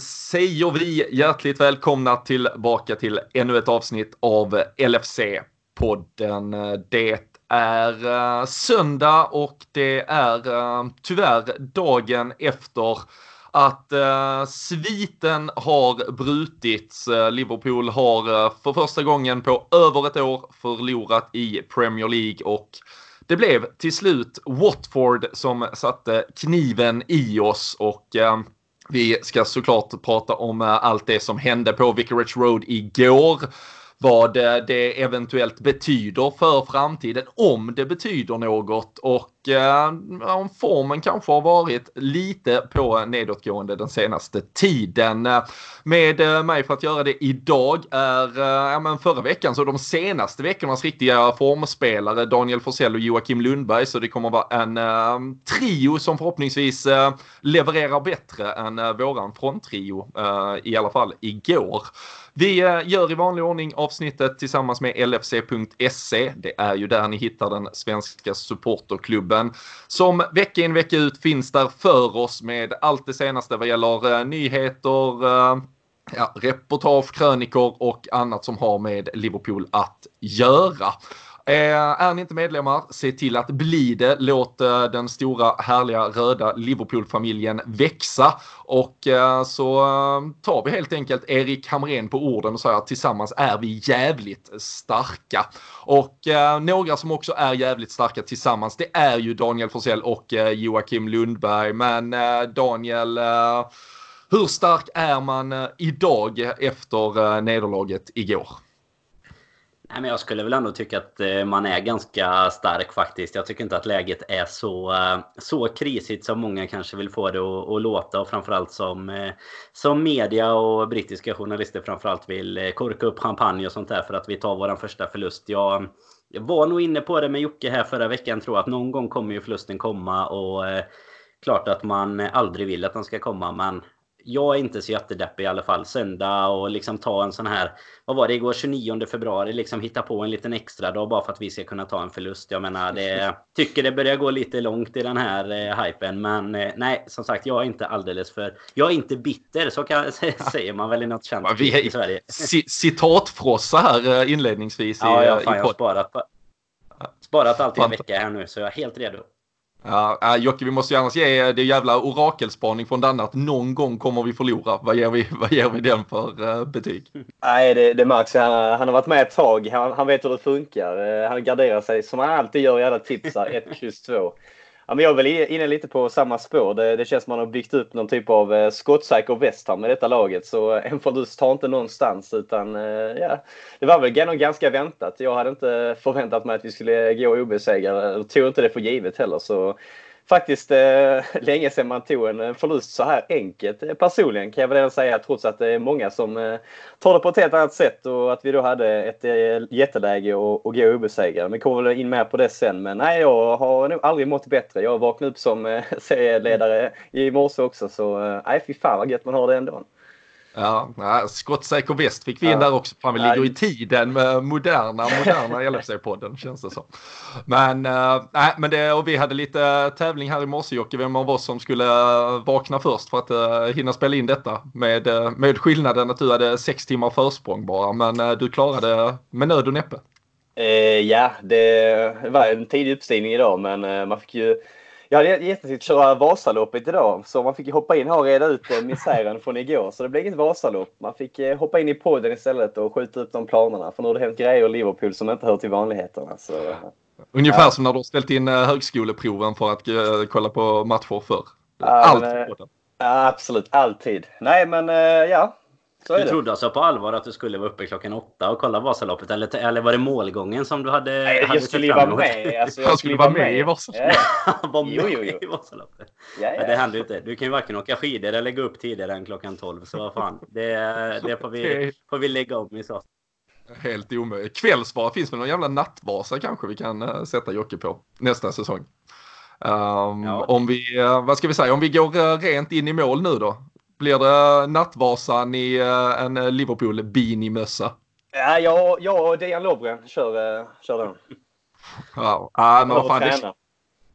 säger vi hjärtligt välkomna tillbaka till ännu ett avsnitt av LFC-podden. Det är eh, söndag och det är eh, tyvärr dagen efter att eh, sviten har brutits. Eh, Liverpool har för första gången på över ett år förlorat i Premier League och det blev till slut Watford som satte kniven i oss och vi ska såklart prata om eh, allt det som hände på Vicarage Road igår vad eh, det eventuellt betyder för framtiden, om det betyder något och eh, om formen kanske har varit lite på nedåtgående den senaste tiden. Med eh, mig för att göra det idag är eh, ja, men förra veckan så de senaste veckornas riktiga formspelare Daniel Forsell och Joakim Lundberg så det kommer vara en eh, trio som förhoppningsvis levererar bättre än våran fronttrio i alla fall igår. Vi eh, gör i vanlig ordning avsnittet tillsammans med LFC.se. Det är ju där ni hittar den svenska supporterklubben som vecka in vecka ut finns där för oss med allt det senaste vad gäller eh, nyheter, eh, ja, reportage, krönikor och annat som har med Liverpool att göra. Eh, är ni inte medlemmar, se till att bli det. Låt eh, den stora härliga röda Liverpool-familjen växa. Och eh, så eh, tar vi helt enkelt Erik Hamrén på orden och säger att tillsammans är vi jävligt starka. Och eh, några som också är jävligt starka tillsammans, det är ju Daniel Forsell och eh, Joakim Lundberg. Men Daniel, hur stark är man idag efter nederlaget igår? Nej, men jag skulle väl ändå tycka att eh, man är ganska stark faktiskt. Jag tycker inte att läget är så, eh, så krisigt som många kanske vill få det att, att låta. Och framförallt som, eh, som media och brittiska journalister framförallt vill korka upp champagne och sånt där för att vi tar vår första förlust. Jag, jag var nog inne på det med Jocke här förra veckan tror att någon gång kommer ju förlusten komma och klart att man aldrig vill att den ska komma men jag är inte så jättedeppig i alla fall. Söndag och liksom ta en sån här, vad var det igår, 29 februari, liksom hitta på en liten extra dag bara för att vi ska kunna ta en förlust. Jag menar, det tycker det börjar gå lite långt i den här eh, hypen. Men eh, nej, som sagt, jag är inte alldeles för, jag är inte bitter, så kan, säger man väl i något känt i Sverige. Citatfrossa här eh, inledningsvis. Ja, jag, fan, jag har sparat, sparat allt i en vecka här nu, så jag är helt redo. Ja, Jocke, vi måste ju annars ge det jävla orakelspaning från Danne att någon gång kommer vi förlora. Vad ger vi, vad ger vi den för eh, betyg? Nej, det, det märks. Han, han har varit med ett tag. Han, han vet hur det funkar. Eh, han garderar sig som han alltid gör i alla tipsar. 1, X, 2. Ja, men jag är väl inne lite på samma spår. Det, det känns som man har byggt upp någon typ av eh, skottsäker West med detta laget. Så eh, en förlust tar inte någonstans utan eh, ja, det var väl nog ganska väntat. Jag hade inte förväntat mig att vi skulle gå obesegrade. Jag tog inte det för givet heller. Så faktiskt eh, länge sedan man tog en förlust så här enkelt. Eh, personligen kan jag väl säga trots att det är många som eh, tar det på ett helt annat sätt och att vi då hade ett eh, jätteläge och, och gå obesegrade. Men kommer väl in mer på det sen. Men nej, jag har nog aldrig mått bättre. Jag vaknade upp som eh, serieledare i morse också så eh, nej fy fan vad gött man har det ändå. Ja, skottsäker väst fick vi in ja. där också. Fan, vi ligger i tiden med moderna, moderna LFC-podden känns det som. Men, äh, men det, och vi hade lite tävling här i morse Jocke, vem av oss som skulle vakna först för att äh, hinna spela in detta. Med, med skillnaden att du hade sex timmar försprång bara, men äh, du klarade med nöd och näppe. Eh, ja, det var en tidig uppstigning idag, men man fick ju jag hade jättetid köra Vasaloppet idag så man fick hoppa in här och reda ut eh, misären från igår. Så det blev inget Vasalopp. Man fick eh, hoppa in i podden istället och skjuta upp de planerna. För nu har det hänt grejer i Liverpool som inte hör till vanligheterna. Så, Ungefär ja. som när du har ställt in eh, högskoleproven för att kolla på matcher förr. Allt ja, Absolut, alltid. Nej men ja, så du trodde alltså på allvar att du skulle vara uppe klockan åtta och kolla Vasaloppet? Eller, eller var det målgången som du hade? Nej, hade jag skulle ju vara med. Alltså, jag, jag skulle vara med, med i Vasaloppet. Ja. var med jo, jo, jo. i Vasaloppet. Ja, ja. det händer ju inte. Du kan ju varken åka skidor eller gå upp tidigare än klockan tolv. Så vad fan. Det, det får, vi, får vi lägga om i sak. Helt omöjligt. Kvällsvara finns väl någon jävla nattvasa kanske vi kan uh, sätta Jocke på nästa säsong. Um, ja. Om vi, uh, vad ska vi säga, om vi går uh, rent in i mål nu då. Blir det Nattvasan i eh, en Liverpool beanie-mössa? Ja, jag, jag och Dejan Lovren kör, eh, kör den. Ja, men vad fan. Det,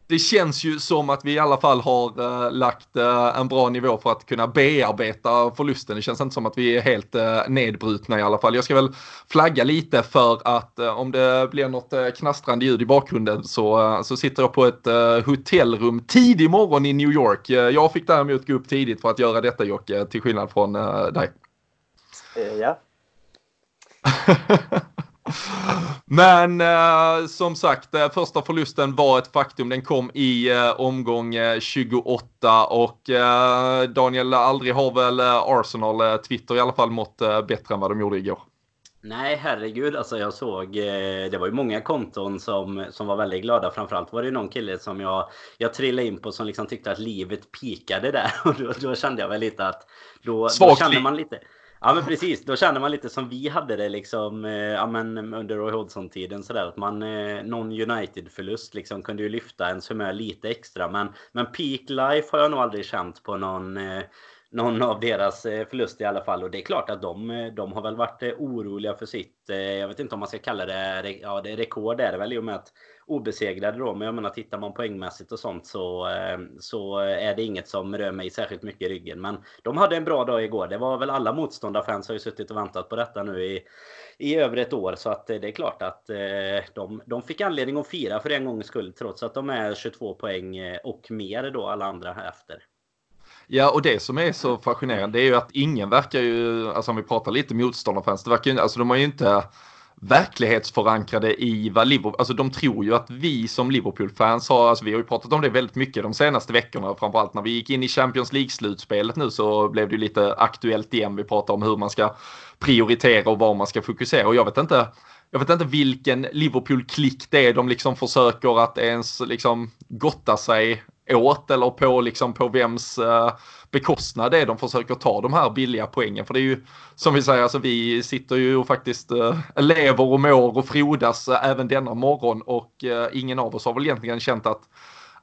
det känns ju som att vi i alla fall har uh, lagt uh, en bra nivå för att kunna bearbeta förlusten. Det känns inte som att vi är helt uh, nedbrutna i alla fall. Jag ska väl flagga lite för att om det blir något knastrande ljud i bakgrunden så, så sitter jag på ett hotellrum tidig morgon i New York. jag fick däremot gå upp tidigt för att göra detta Jocke, till skillnad från dig. Ja. Men eh, som sagt, eh, första förlusten var ett faktum. Den kom i eh, omgång 28 eh, och eh, Daniel, aldrig har väl eh, Arsenal, Twitter i alla fall, mått bättre än vad de gjorde igår. Nej, herregud. Alltså jag såg, det var ju många konton som, som var väldigt glada. Framförallt var det någon kille som jag, jag trillade in på som liksom tyckte att livet pikade där. Och då, då kände jag väl lite att... Då, då kände man lite... Ja men precis, då känner man lite som vi hade det liksom eh, ja, men under Roy Hodgson-tiden sådär att man eh, någon United-förlust liksom kunde ju lyfta ens humör lite extra. Men men peak life har jag nog aldrig känt på någon eh, någon av deras eh, förluster i alla fall. Och det är klart att de, eh, de har väl varit eh, oroliga för sitt, jag vet inte om man ska kalla det, ja det är rekord är det väl i och med att obesegrade då. Men jag menar tittar man poängmässigt och sånt så, så är det inget som rör mig särskilt mycket i ryggen. Men de hade en bra dag igår. Det var väl alla motståndarfans har ju suttit och väntat på detta nu i, i över ett år. Så att det är klart att de, de fick anledning att fira för en gångs skull. Trots att de är 22 poäng och mer då alla andra efter. Ja, och det som är så fascinerande är ju att ingen verkar ju, alltså om vi pratar lite motståndarfans, det verkar ju, alltså de har ju inte verklighetsförankrade i vad Liverpool, alltså de tror ju att vi som Liverpool-fans har, alltså vi har ju pratat om det väldigt mycket de senaste veckorna, framförallt när vi gick in i Champions League-slutspelet nu så blev det ju lite aktuellt igen, vi pratar om hur man ska prioritera och var man ska fokusera. Och jag vet inte, jag vet inte vilken Liverpool-klick det är de liksom försöker att ens liksom gotta sig åt eller på liksom på vems eh, bekostnad det är de försöker ta de här billiga poängen. För det är ju som vi säger, alltså vi sitter ju och faktiskt uh, lever och mår och frodas uh, även denna morgon och ingen av oss har väl egentligen känt att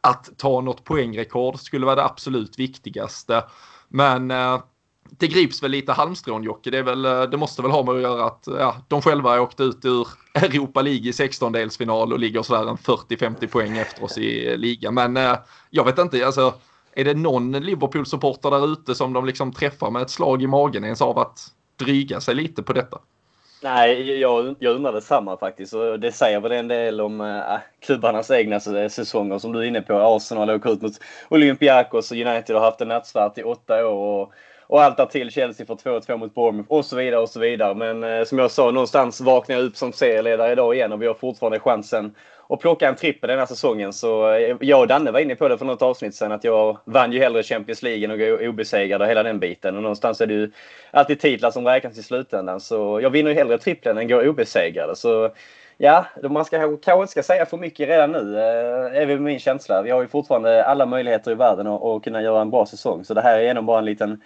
att ta något poängrekord skulle vara det absolut viktigaste. Men det grips väl lite halmstrån Jocke. Det, är väl, eh, det måste väl ha med att göra att ja, de själva åkte ut ur Europa League i 16-delsfinal och ligger sådär en 40-50 poäng efter oss i ligan. Men eh, jag vet inte, alltså är det någon Liverpool-supporter där ute som de liksom träffar med ett slag i magen ens av att dryga sig lite på detta? Nej, jag, jag undrar detsamma faktiskt. Och det säger väl en del om äh, klubbarnas egna säsonger som du är inne på. Arsenal åker ut mot Olympiakos och United har haft en nattsvart i åtta år. Och och allt där till Chelsea får 2-2 mot Bournemouth och så vidare och så vidare. Men eh, som jag sa, någonstans vaknar jag upp som serieledare idag igen och vi har fortfarande chansen att plocka en trippel den här säsongen. Så eh, jag och Danne var inne på det för något avsnitt sen att jag vann ju hellre Champions League än att gå obesegrad och hela den biten. Och någonstans är det ju alltid titlar som räknas i slutändan. Så jag vinner ju hellre trippeln än går obesegrad. Så Ja, man ska, kanske inte ska säga för mycket redan nu, eh, är väl min känsla. Vi har ju fortfarande alla möjligheter i världen att, att kunna göra en bra säsong. Så det här är ändå bara en liten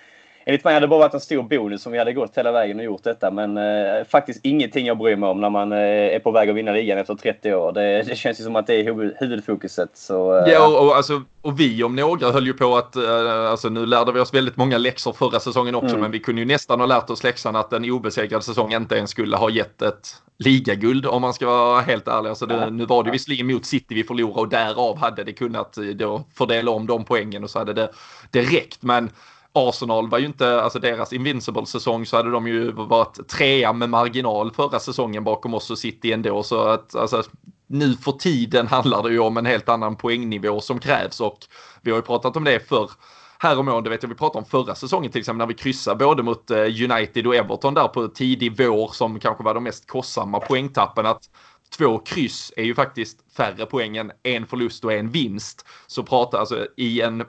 enligt mig hade det bara varit en stor bonus om vi hade gått hela vägen och gjort detta. Men eh, faktiskt ingenting jag bryr mig om när man eh, är på väg att vinna ligan efter 30 år. Det, det känns ju som att det är huvud, huvudfokuset. Så, eh, ja, och, och, alltså, och vi om några höll ju på att, eh, alltså nu lärde vi oss väldigt många läxor förra säsongen också, mm. men vi kunde ju nästan ha lärt oss läxan att en obesegrad säsong inte ens skulle ha gett ett ligaguld om man ska vara helt ärlig. Alltså det, nu var det visserligen mot City vi förlorade och därav hade det kunnat då fördela om de poängen och så hade det, det räckt. Men Arsenal var ju inte, alltså deras Invincible-säsong så hade de ju varit trea med marginal förra säsongen bakom oss och City ändå. Så att alltså, nu för tiden handlar det ju om en helt annan poängnivå som krävs och vi har ju pratat om det för Häromåret, det vet jag vi pratade om förra säsongen till exempel när vi kryssade både mot eh, United och Everton där på tidig vår som kanske var de mest kostsamma poängtappen att två kryss är ju faktiskt färre poäng än en förlust och en vinst. Så prata alltså i en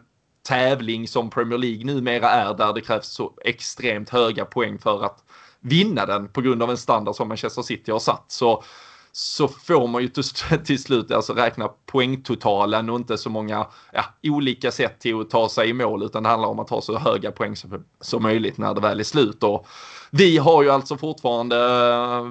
tävling som Premier League numera är där det krävs så extremt höga poäng för att vinna den på grund av en standard som Manchester City har satt. Så, så får man ju till, till slut alltså räkna poängtotalen och inte så många ja, olika sätt till att ta sig i mål utan det handlar om att ha så höga poäng som, som möjligt när det väl är slut. Och vi har ju alltså fortfarande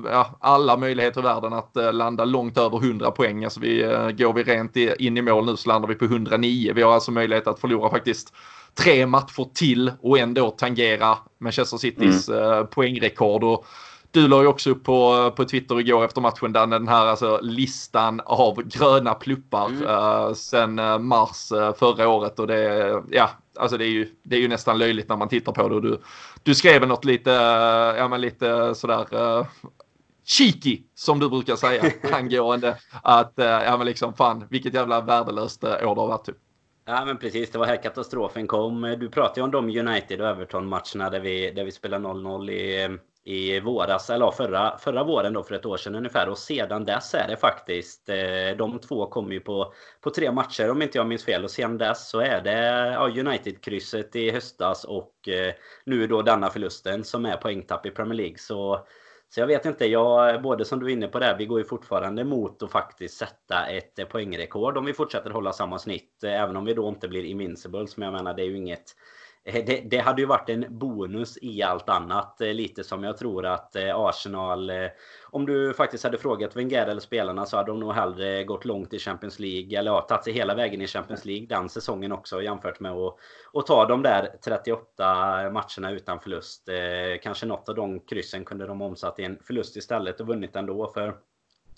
ja, alla möjligheter i världen att uh, landa långt över 100 poäng. Alltså vi, uh, går vi rent in i mål nu så landar vi på 109. Vi har alltså möjlighet att förlora faktiskt tre matcher till och ändå tangera Manchester Citys mm. poängrekord. Och Du la ju också upp på, på Twitter igår efter matchen där den här alltså, listan av gröna pluppar mm. uh, sen uh, mars uh, förra året och det, ja, alltså det är ju, det är ju nästan löjligt när man tittar på det och du, du skrev något lite, ja men lite sådär cheeky som du brukar säga angående att, ja men liksom fan vilket jävla värdelöst år det har varit typ. Ja men precis, det var här katastrofen kom. Du pratade ju om de United och Everton-matcherna där vi, där vi spelade 0-0 i, i våras, eller förra, förra våren då för ett år sedan ungefär. Och sedan dess är det faktiskt, eh, de två kom ju på, på tre matcher om inte jag minns fel. Och sedan dess så är det ja, United-krysset i höstas och eh, nu då denna förlusten som är poängtapp i Premier League. Så så jag vet inte, jag, både som du är inne på där, vi går ju fortfarande mot att faktiskt sätta ett eh, poängrekord om vi fortsätter hålla samma snitt. Eh, även om vi då inte blir invincibles, men jag menar det är ju inget Eh, det, det, hade ju varit en bonus i allt annat. Eh, lite som jag tror att eh, Arsenal... Om du faktiskt hade frågat Wenger eller spelarna så hade de nog hellre gått långt i Champions League. Eller ja, tagit sig hela vägen i Champions League den säsongen också jämfört med att, att ta de där 38 matcherna utan förlust. Kanske något av de kryssen kunde de omsatt i en förlust istället och vunnit ändå. För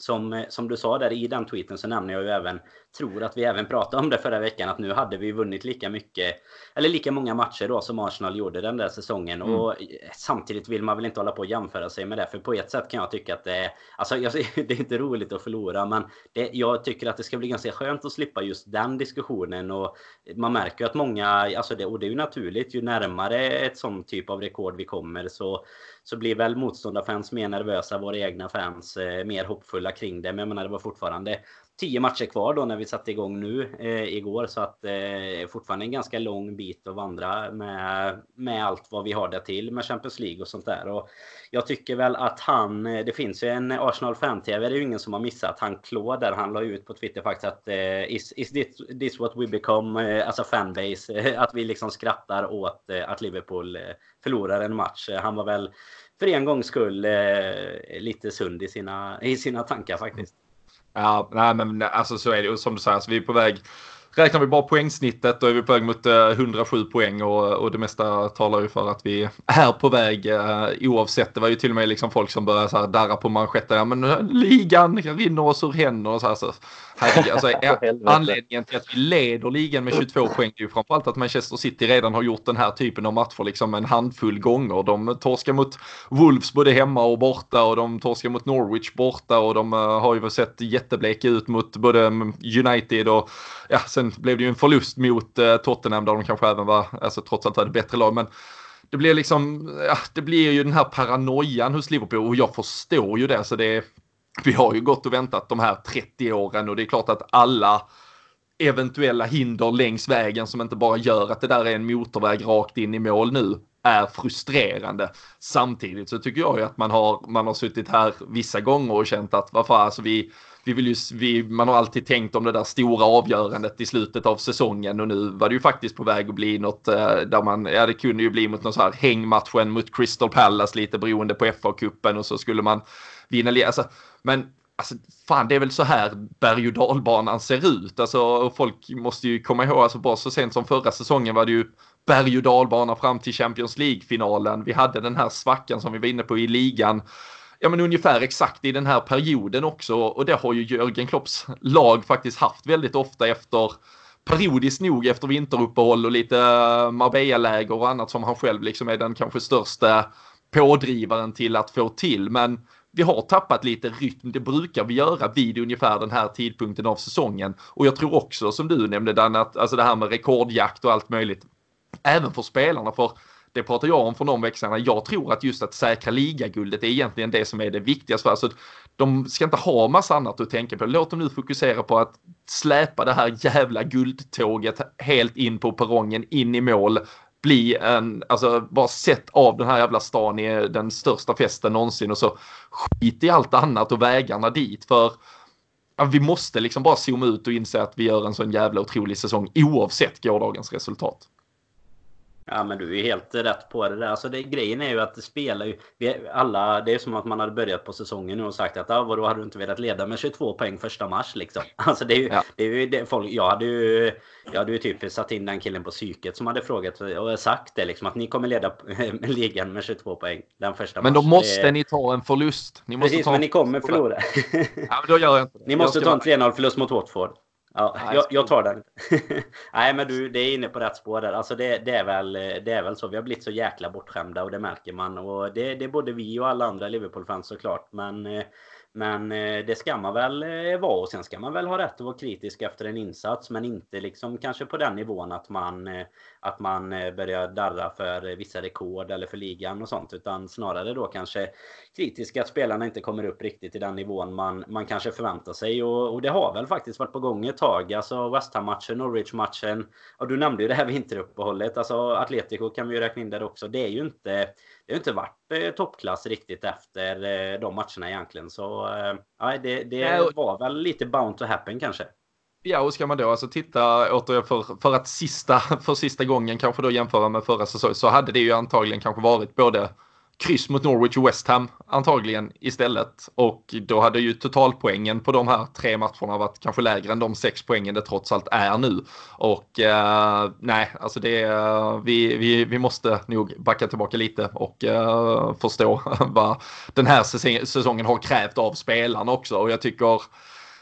som, eh, som du sa där i den tweeten så nämner jag ju även, tror att vi även pratade om det förra veckan, att nu hade vi vunnit lika mycket, eller lika många matcher då som Arsenal gjorde den där säsongen. Mm. Och samtidigt vill man väl inte hålla på och jämföra sig med det, för på ett sätt kan jag tycka att det är, alltså jag, det är inte roligt att förlora, men det, jag tycker att det ska bli ganska skönt att slippa just den diskussionen. Och man märker ju att många, alltså det, och det är ju naturligt, ju närmare ett sån typ av rekord vi kommer så så blir väl motståndarfans mer nervösa, våra egna fans eh, mer hoppfulla kring det. Men jag menar, det var fortfarande tio matcher kvar då när vi satte igång nu eh, igår. Så att eh, fortfarande en ganska lång bit att vandra med, med allt vad vi har där till med Champions League och sånt där. Och jag tycker väl att han, eh, det finns ju en Arsenal fan-TV, det är ju ingen som har missat. Han Claude där, han la ut på Twitter faktiskt att eh, is, is this, this what we become, eh, alltså fanbase, att vi liksom skrattar åt eh, att Liverpool eh, förlorar en match. Han var väl för en gångs skull eh, lite sund i sina, i sina tankar faktiskt. Ja, nej men alltså så är det. Och som du säger, alltså, vi är på väg Räknar vi bara poängsnittet då är vi på väg mot eh, 107 poäng och, och det mesta talar ju för att vi är på väg uh, oavsett. Det var ju till och med liksom folk som började så här darra på manschetten. Ja men eh, ligan rinner oss ur händerna och så här. Så, herregud, alltså, anledningen till att vi leder ligan med 22 poäng är ju framförallt att Manchester City redan har gjort den här typen av matcher liksom en handfull gånger. De torskar mot Wolves både hemma och borta och de torskar mot Norwich borta och de uh, har ju sett jättebleka ut mot både United och ja, sen blev det ju en förlust mot eh, Tottenham där de kanske även var, alltså trots allt hade bättre lag. Men det blir liksom, ja, det blir ju den här paranoian hos Liverpool och jag förstår ju det. Så det vi har ju gått och väntat de här 30 åren och det är klart att alla eventuella hinder längs vägen som inte bara gör att det där är en motorväg rakt in i mål nu är frustrerande. Samtidigt så tycker jag ju att man har, man har suttit här vissa gånger och känt att vad fan, alltså vi, vi vill ju, vi, man har alltid tänkt om det där stora avgörandet i slutet av säsongen och nu var det ju faktiskt på väg att bli något eh, där man, ja det kunde ju bli mot någon så här hängmatchen mot Crystal Palace lite beroende på FA-cupen och så skulle man vinna. Alltså, men Alltså, fan, det är väl så här berg och dalbanan ser ut. Alltså, folk måste ju komma ihåg, alltså bara så sent som förra säsongen var det ju berg och dalbana fram till Champions League-finalen. Vi hade den här svackan som vi var inne på i ligan ja men ungefär exakt i den här perioden också och det har ju Jörgen Klopps lag faktiskt haft väldigt ofta efter periodiskt nog efter vinteruppehåll och lite eh, Marbella-läger och annat som han själv liksom är den kanske största pådrivaren till att få till. Men vi har tappat lite rytm. Det brukar vi göra vid ungefär den här tidpunkten av säsongen. Och jag tror också som du nämnde Dan att alltså det här med rekordjakt och allt möjligt. Även för spelarna för det pratar jag om för de växlarna. Jag tror att just att säkra ligaguldet är egentligen det som är det viktigaste. För. Alltså, de ska inte ha massa annat att tänka på. Låt dem nu fokusera på att släpa det här jävla guldtåget helt in på perrongen, in i mål. Bli en, alltså bara sett av den här jävla stan i den största festen någonsin och så skit i allt annat och vägarna dit. För ja, vi måste liksom bara zooma ut och inse att vi gör en sån jävla otrolig säsong oavsett gårdagens resultat. Ja men du är helt rätt på det där. Alltså det, grejen är ju att det spelar ju... Vi alla, det är som att man hade börjat på säsongen nu och sagt att ah, vadå hade du inte velat leda med 22 poäng första mars liksom. Alltså det är ju... Ja. Det är ju det, folk, jag hade ju... Jag hade ju typ satt in den killen på psyket som hade frågat och sagt det liksom att ni kommer leda ligan med 22 poäng den första Men då måste det... ni ta en förlust. Ni måste Precis, ta men ni kommer förlora. ja men då gör jag inte det. Ni måste ta en 3-0 förlust mot Watford. Ja, jag, jag, tar den. Nej, men du, det är inne på rätt spår där. Alltså det, det, är väl, det är väl så. Vi har blivit så jäkla bortskämda och det märker man. Och det, det är både vi och alla andra Liverpool-fans såklart. Men eh, men eh, det ska man väl eh, vara och sen ska man väl ha rätt att vara kritisk efter en insats men inte liksom kanske på den nivån att man att man börjar darra för vissa rekord eller för ligan och sånt utan snarare då kanske kritiska att spelarna inte kommer upp riktigt i den nivån man, man kanske förväntar sig och, och det har väl faktiskt varit på gång ett tag. Alltså West Ham-matchen, Norwich-matchen och du nämnde ju det här vinteruppehållet. Alltså Atletico kan vi ju räkna in där också. Det är ju inte det har inte varit eh, toppklass riktigt efter eh, de matcherna egentligen. Så eh, det, det var väl lite bound to happen kanske. Ja, och ska man då alltså titta återigen för, för att sista, för sista gången kanske då jämföra med förra säsongen så hade det ju antagligen kanske varit både kryss mot Norwich och West Ham antagligen istället. Och då hade ju totalpoängen på de här tre matcherna varit kanske lägre än de sex poängen det trots allt är nu. Och eh, nej, alltså det vi, vi, vi måste nog backa tillbaka lite och eh, förstå vad den här säsongen har krävt av spelarna också. Och jag tycker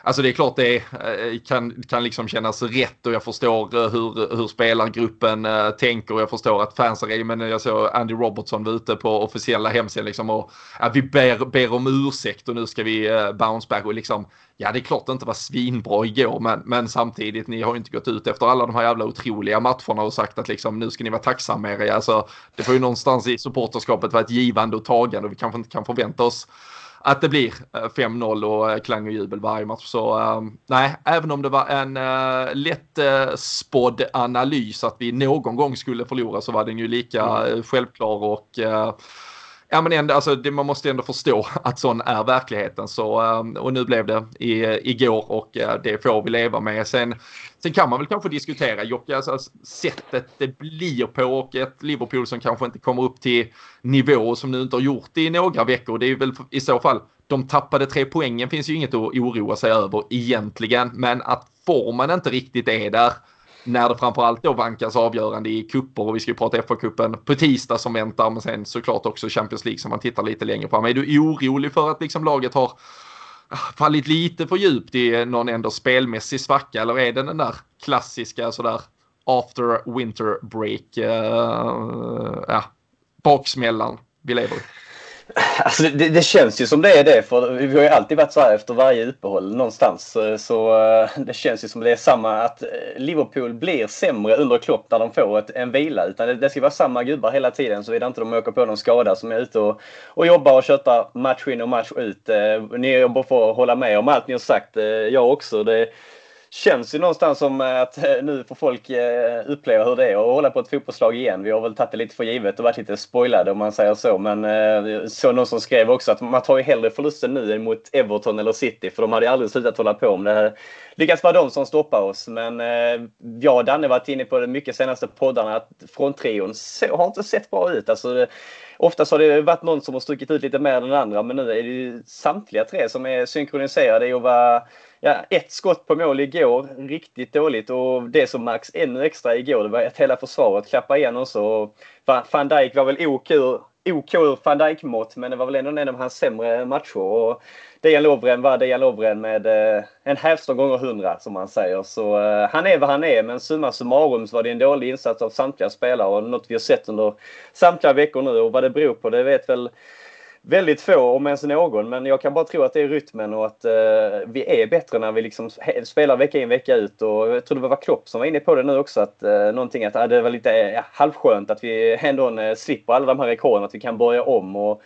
Alltså det är klart det eh, kan, kan liksom kännas rätt och jag förstår eh, hur, hur spelargruppen äh, tänker. Jag förstår att fansen, men jag såg Andy Robertson var ute på officiella hemsidan liksom och att vi ber, ber om ursäkt och nu ska vi äh, bounce back och liksom ja det är klart det inte var svinbra igår men, men samtidigt ni har ju inte gått ut efter alla de här jävla otroliga matcherna och sagt att liksom nu ska ni vara tacksamma med er. Alltså det får ju någonstans i supporterskapet vara ett givande och tagande och vi kanske inte kan förvänta oss att det blir 5-0 eh, och eh, klang och jubel varje match. Så um, nej, även om det var en uh, lätt uh, spådd analys att vi någon gång skulle förlora så var den ju lika mm. självklar och ja men ändå, alltså, det, man måste ändå förstå att sån är verkligheten. Så, ehm, och nu blev det i, igår och eh, det får vi leva med. Sen, sen kan man väl kanske diskutera Jocke, alltså, alltså, sättet det blir på och ett Liverpool som kanske inte kommer upp till nivå som nu inte har gjort det i några veckor. Det är väl i så fall de tappade tre poängen finns ju inget att oroa sig över egentligen, men att formen inte riktigt är där när det framförallt då vankas avgörande i kupper och vi ska ju prata FA-cupen på tisdag som väntar men sen såklart också Champions League som man tittar lite längre på. Men är du orolig för att liksom laget har ah, fallit lite för djupt i någon ändå spelmässig svacka eller är det den där klassiska sådär after winter break, uh, ja, baksmällan vi lever i? Alltså det, det, känns ju som det är det för vi har ju alltid varit så här efter varje uppehåll någonstans. Så, eh, det känns ju som det är samma att eh, Liverpool blir sämre under Klopp när de får ett, en vila. Utan det, det ska vara samma gubbar hela tiden såvida inte de åker på någon skada som är ute och, och jobbar och köttar match in och match ut. Eh, ni jobbar för att hålla med om allt ni har sagt. Jag också. Det, känns ju någonstans som att eh, nu får folk eh, uppleva hur det är att hålla på ett fotbollslag igen. Vi har väl tagit det lite för givet och varit lite spoilade om man säger så. Men eh, så någon som skrev också att man tar ju hellre förlusten nu än mot Everton eller City för de hade ju aldrig slutat hålla på om det. Lyckas vara de som stoppar oss. Men jag och Danne varit inne på det mycket senaste poddarna att från trion har inte sett bra ut. Alltså, Oftast har det varit någon som har stuckit ut lite mer än den andra men nu är det ju samtliga tre som är synkroniserade i att vara ja, ett skott på mål igår, riktigt dåligt. Och det som märks ännu extra igår, det var att hela försvaret klappade igen också. Van Dijk var väl OK, OK ur van Dijk-mått, men det var väl ändå en av hans sämre matcher. Och Dejan Lovren var Dejan Lovren med eh, en hävstång gånger hundra, som man säger. Så eh, han är vad han är, men summa summarum så var det en dålig insats av samtliga spelare och något vi har sett under samtliga veckor nu. Och vad det beror på, det vet väl väldigt få, om ens någon. Men jag kan bara tro att det är rytmen och att eh, vi är bättre när vi liksom spelar vecka in vecka ut. Och jag tror det var Klopp som var inne på det nu också. Att eh, någonting att uh, det var lite ja, halvskönt att vi ändå eh, slipper alla de här rekorden. Att vi kan börja om. Och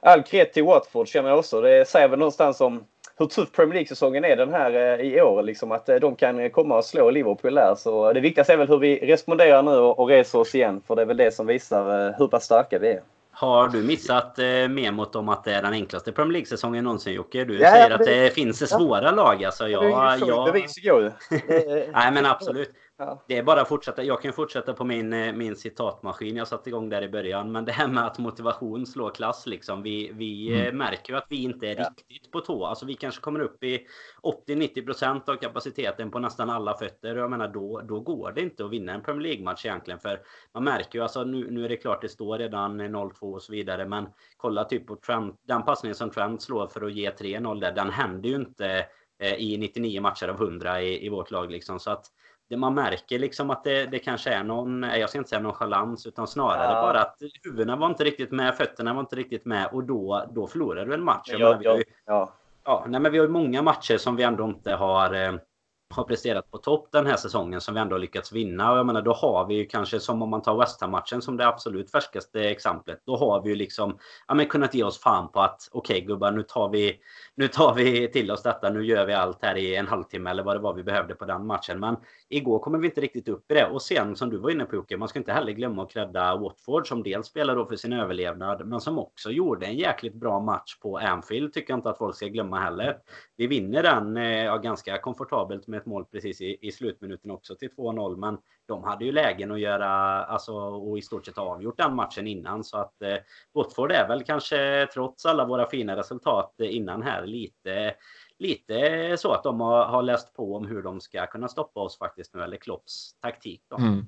all cred till Watford känner jag också. Det säger väl någonstans om hur tuff Premier League-säsongen är den här eh, i år. Liksom att eh, de kan komma och slå Liverpool där. Så det viktigaste är väl hur vi responderar nu och, och reser oss igen. För det är väl det som visar eh, hur pass starka vi är. Har du missat eh, memot om att det är den enklaste Premier League-säsongen någonsin Jocke? Du ja, säger att det, det finns svåra lag. Alltså, jag, det är ju jag... bevis igår Nej men absolut. Ja. Det är bara att fortsätta. Jag kan fortsätta på min, eh, min citatmaskin jag satte igång där i början. Men det här med att motivation slår klass liksom. Vi, vi eh, mm. märker ju att vi inte är ja. riktigt på tå. Alltså vi kanske kommer upp i 80-90% av kapaciteten på nästan alla fötter. Jag menar då, då går det inte att vinna en Premier League-match egentligen. För man märker ju alltså nu, nu är det klart det står redan 0-2 och så vidare. Men kolla typ på Trent, den passningen som Trent slår för att ge 3-0 där. Den händer ju inte eh, i 99 matcher av 100 i, i vårt lag liksom. Så att det man märker liksom att det, det kanske är någon, jag ska inte säga nonchalans, utan snarare ja. bara att huvudena var inte riktigt med, fötterna var inte riktigt med och då, då förlorar du en match. Ja, ja, ja. ja nej, men vi har ju många matcher som vi ändå inte har eh, har presterat på topp den här säsongen som vi ändå har lyckats vinna. Och jag menar, då har vi ju kanske som om man tar West Ham-matchen som det absolut färskaste exemplet. Då har vi ju liksom ja, men kunnat ge oss fan på att okej okay, gubbar, nu tar, vi, nu tar vi till oss detta. Nu gör vi allt här i en halvtimme eller vad det var vi behövde på den matchen. Men igår kommer vi inte riktigt upp i det. Och sen som du var inne på Jocke, man ska inte heller glömma att credda Watford som dels spelar då för sin överlevnad, men som också gjorde en jäkligt bra match på Anfield. Tycker jag inte att folk ska glömma heller. Vi vinner den eh, ja, ganska komfortabelt med ett mål precis i, i slutminuten också till 2-0. Men de hade ju lägen att göra, alltså och i stort sett avgjort den matchen innan. Så att eh, Watford är väl kanske trots alla våra fina resultat eh, innan här lite lite så att de har, har läst på om hur de ska kunna stoppa oss faktiskt nu, eller Klopps taktik. Då. Mm.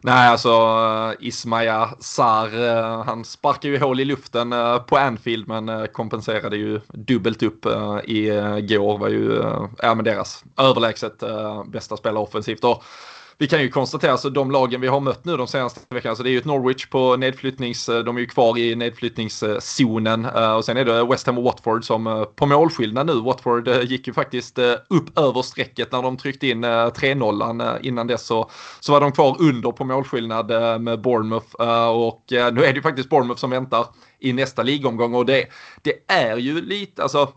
Nej, alltså eh, Ismaja Sar, eh, han sparkar ju hål i luften eh, på Anfield men kompenserade ju dubbelt upp igår, var ju ja, men deras överlägset bästa spelare offensivt. Och vi kan ju konstatera, så de lagen vi har mött nu de senaste veckorna, så alltså, det är ju ett Norwich på nedflyttnings, eh, de är ju kvar i nedflyttningszonen eh, och sen är det West Ham och Watford som eh, på målskillnad nu. Watford gick ju faktiskt upp över strecket när de tryckte in 3-0 innan dess så, så var de kvar under på målskillnad med Bournemouth och nu är det ju faktiskt Bournemouth som väntar i nästa ligomgång och det, det är ju lite, alltså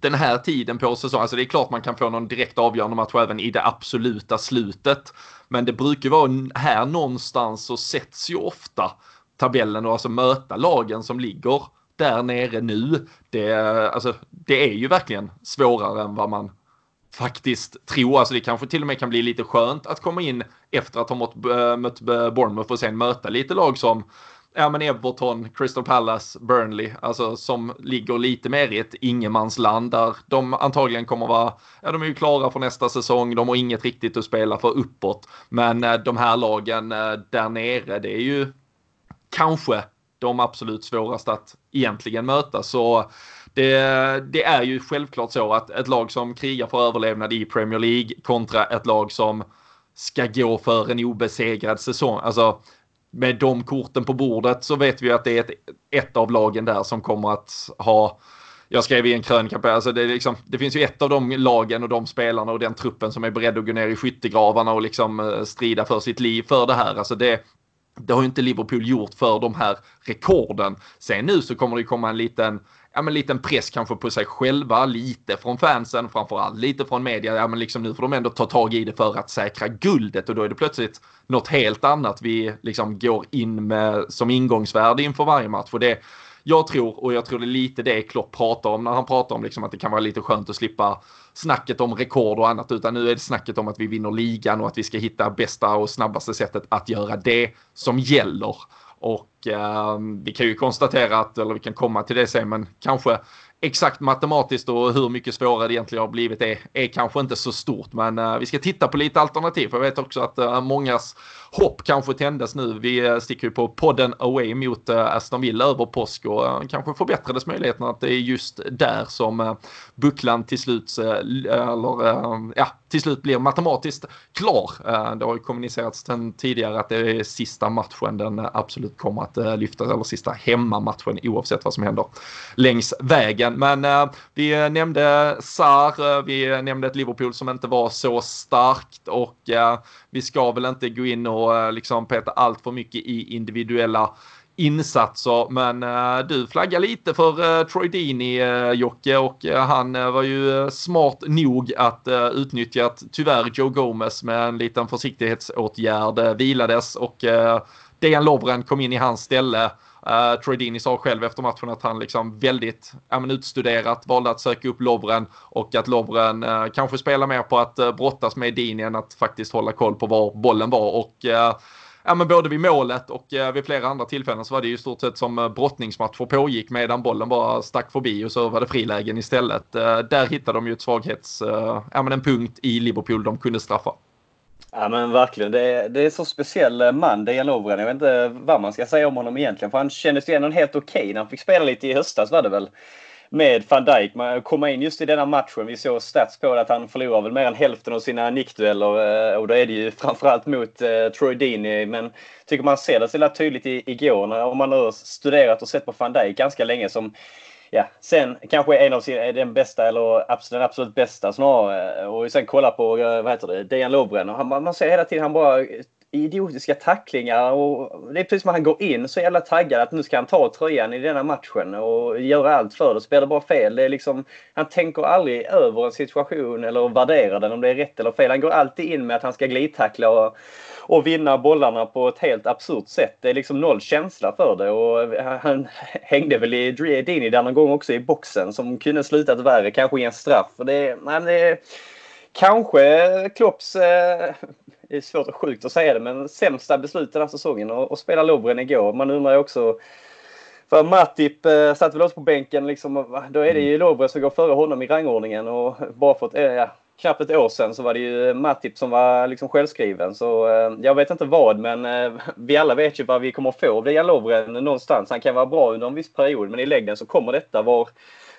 den här tiden på säsongen, alltså det är klart man kan få någon direkt avgörande match även i det absoluta slutet. Men det brukar vara här någonstans så sätts ju ofta tabellen och alltså möta lagen som ligger där nere nu. Det, alltså, det är ju verkligen svårare än vad man faktiskt tror. Alltså det kanske till och med kan bli lite skönt att komma in efter att ha mött, eh, mött Bournemouth och sen möta lite lag som ja men Everton, Crystal Palace, Burnley, alltså som ligger lite mer i ett ingenmansland där de antagligen kommer vara, ja de är ju klara för nästa säsong, de har inget riktigt att spela för uppåt. Men eh, de här lagen eh, där nere, det är ju kanske de absolut svåraste att egentligen möta. Så det, det, är ju självklart så att ett lag som krigar för överlevnad i Premier League kontra ett lag som ska gå för en obesegrad säsong. Alltså med de korten på bordet så vet vi att det är ett, ett av lagen där som kommer att ha jag skrev i en krönika alltså det, liksom, det finns ju ett av de lagen och de spelarna och den truppen som är beredd att gå ner i skyttegravarna och liksom eh, strida för sitt liv för det här. Alltså det, det har ju inte Liverpool gjort för de här rekorden. Sen nu så kommer det komma en liten ja, men liten press kanske på sig själva, lite från fansen, framförallt lite från media. Ja, men liksom nu får de ändå ta tag i det för att säkra guldet och då är det plötsligt något helt annat vi liksom går in med som ingångsvärde inför varje match. Och det, jag tror, och jag tror det är lite det Klopp pratar om när han pratar om liksom att det kan vara lite skönt att slippa snacket om rekord och annat, utan nu är det snacket om att vi vinner ligan och att vi ska hitta bästa och snabbaste sättet att göra det som gäller. Och eh, vi kan ju konstatera att, eller vi kan komma till det sen, men kanske exakt matematiskt och hur mycket svårare det egentligen har blivit är, är kanske inte så stort. Men eh, vi ska titta på lite alternativ. För jag vet också att eh, mångas hopp kanske tändes nu. Vi eh, sticker ju på podden away mot eh, Aston Villa över påsk och eh, kanske förbättrades möjligheten att det är just där som bucklan till slut, eller, ja, till slut blir matematiskt klar. det har ju kommunicerats sedan tidigare att det är sista matchen den absolut kommer att lyfta, eller sista hemmamatchen oavsett vad som händer längs vägen. Men vi nämnde Sar, vi nämnde ett Liverpool som inte var så starkt och vi ska väl inte gå in och och eh, liksom peta allt för mycket i individuella insatser. Men uh, du flaggar lite för uh, Troy Dini, uh, Jocke, och han var ju smart nog att utnyttja att tyvärr Joe Gomez med en liten försiktighetsåtgärd vilades och Dejan Lovren kom in i hans ställe. Uh, Troy Dini sa själv efter matchen att han liksom väldigt ja, men utstuderat valde att söka upp Lovren och att Lovren uh, kanske spelar mer på att uh, brottas med Dini än att faktiskt hålla koll på var bollen var. Och uh, ja, men både vid målet och vid flera andra tillfällen så var det ju i stort sett som brottningsmatcher pågick medan bollen bara stack förbi och så var det frilägen istället. Där hittade de ju ett svaghets, ja men en punkt i Liverpool de kunde straffa. Ja men verkligen. Det är, det är så speciell eh, man, Dejan Lovren. Jag vet inte vad man ska säga om honom egentligen. För han kändes ju ändå helt okej okay när han fick spela lite i höstas var det väl. Med van Dijk. Man komma in just i denna matchen. Vi såg stats på det att han förlorar väl mer än hälften av sina nickdueller. Eh, och då är det ju framförallt mot eh, Troy Deeney. Men tycker man ser det så tydligt igår. När, om man har studerat och sett på van Dijk ganska länge som ja, sen kanske en av sina, den bästa eller absolut, den absolut bästa snarare. Eh, och sen kolla på, eh, vad heter det, Dejan Lovren. Han, man ser hela tiden han bara eh, idiotiska tacklingar och det är precis som att han går in så jävla taggad att nu ska han ta tröjan i denna matchen och göra allt för det. Spelar bara fel. Det är liksom, han tänker aldrig över en situation eller värderar den om det är rätt eller fel. Han går alltid in med att han ska glidtackla och och vinna bollarna på ett helt absurt sätt. Det är liksom noll känsla för det och han hängde väl i Dini där någon gång också i boxen som kunde slutat värre, kanske i en straff. Det, nej, det är kanske Klopps, eh, det är svårt och sjukt att säga det, men sämsta beslut den här säsongen och, och spela Lovren igår. Man undrar ju också för Matip eh, satt väl också på bänken. Liksom, då är det ju Lovren som går före honom i rangordningen. Och bara för att, eh, ja, knappt ett år sedan så var det ju eh, Matip som var liksom självskriven. Så eh, jag vet inte vad, men eh, vi alla vet ju vad vi kommer få via Lovren någonstans. Han kan vara bra under en viss period, men i längden så kommer detta var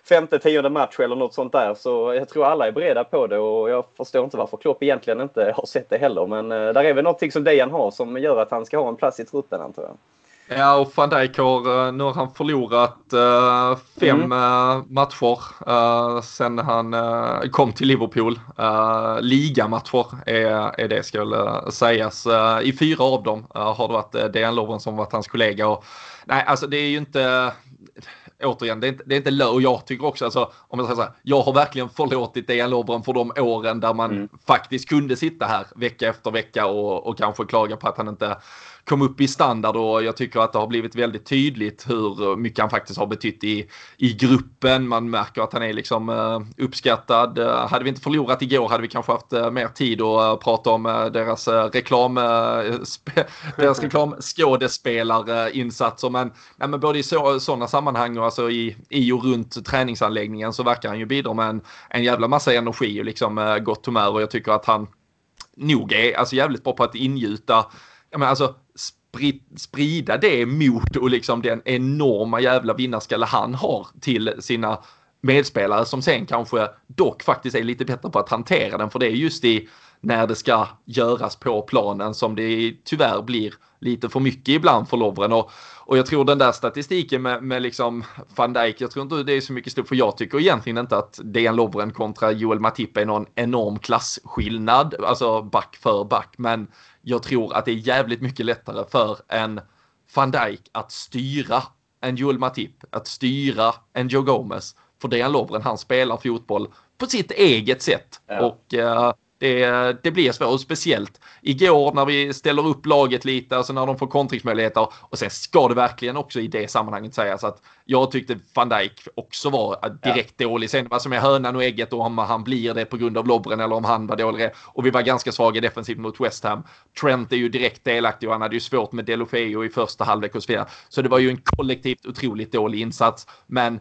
femte, tionde match eller något sånt där. Så jag tror alla är beredda på det och jag förstår inte varför Klopp egentligen inte har sett det heller. Men där är väl någonting som Dejan har som gör att han ska ha en plats i truppen antar jag. Ja, och van Dijk har, eh, nu har han förlorat uh, fem mm. uh, matcher uh, sen han uh, kom till Liverpool. Uh, ligamatcher är, är det väl sägas. I fyra av dem har det varit Dejan Lovren som varit hans kollega. Och, nej, alltså det är ju inte återigen, det är inte, det är inte lö och jag tycker också, alltså, om jag säger så här, jag har verkligen förlåtit Dejan Lovren för de åren där man mm. faktiskt kunde sitta här vecka efter vecka och, och kanske klaga på att han inte kom upp i standard och jag tycker att det har blivit väldigt tydligt hur mycket han faktiskt har betytt i, i gruppen. Man märker att han är liksom uh, uppskattad. Uh, hade vi inte förlorat igår hade vi kanske haft mer tid att prata om deras reklam, deras reklamskådespelarinsatser. Men, nej, men både i sådana sammanhang och alltså i, i och runt träningsanläggningen så verkar han ju bidra med en, en jävla massa energi och liksom gott humör och jag tycker att han nog är alltså jävligt bra på att ingjuta ja, men alltså, sprida det mot och liksom den enorma jävla vinnarskalle han har till sina medspelare som sen kanske dock faktiskt är lite bättre på att hantera den. För det är just i när det ska göras på planen som det tyvärr blir lite för mycket ibland för Lovren. Och, och jag tror den där statistiken med, med liksom van Dijk, jag tror inte det är så mycket stort, för jag tycker egentligen inte att Dejan Lovren kontra Joel Matip är någon enorm klasskillnad, alltså back för back, men jag tror att det är jävligt mycket lättare för en van Dijk att styra en Joel Matip, att styra en Joe Gomez. För Dejan Lovren, han spelar fotboll på sitt eget sätt. Ja. Och uh, det, det blir svårt, speciellt igår när vi ställer upp laget lite, alltså när de får kontringsmöjligheter. Och sen ska det verkligen också i det sammanhanget sägas att jag tyckte van Dijk också var direkt ja. dålig. Sen vad som är hönan och ägget och om han blir det på grund av Lobren eller om han var dålig. Och vi var ganska svaga defensivt mot West Ham. Trent är ju direkt delaktig och han hade ju svårt med Delofeo i första halvlek och så vidare. Så det var ju en kollektivt otroligt dålig insats. Men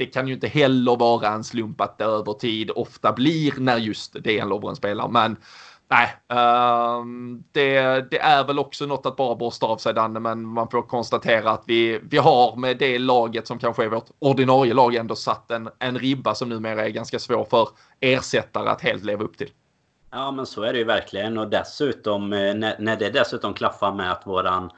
det kan ju inte heller vara en slump att det över tid ofta blir när just Dejan Lovren spelar. Men nej, uh, det, det, är väl också något att bara borsta av sig Danne, men man får konstatera att vi, vi har med det laget som kanske är vårt ordinarie lag ändå satt en, en ribba som numera är ganska svår för ersättare att helt leva upp till. Ja men så är det ju verkligen och dessutom eh, när, när det dessutom klaffar med att våran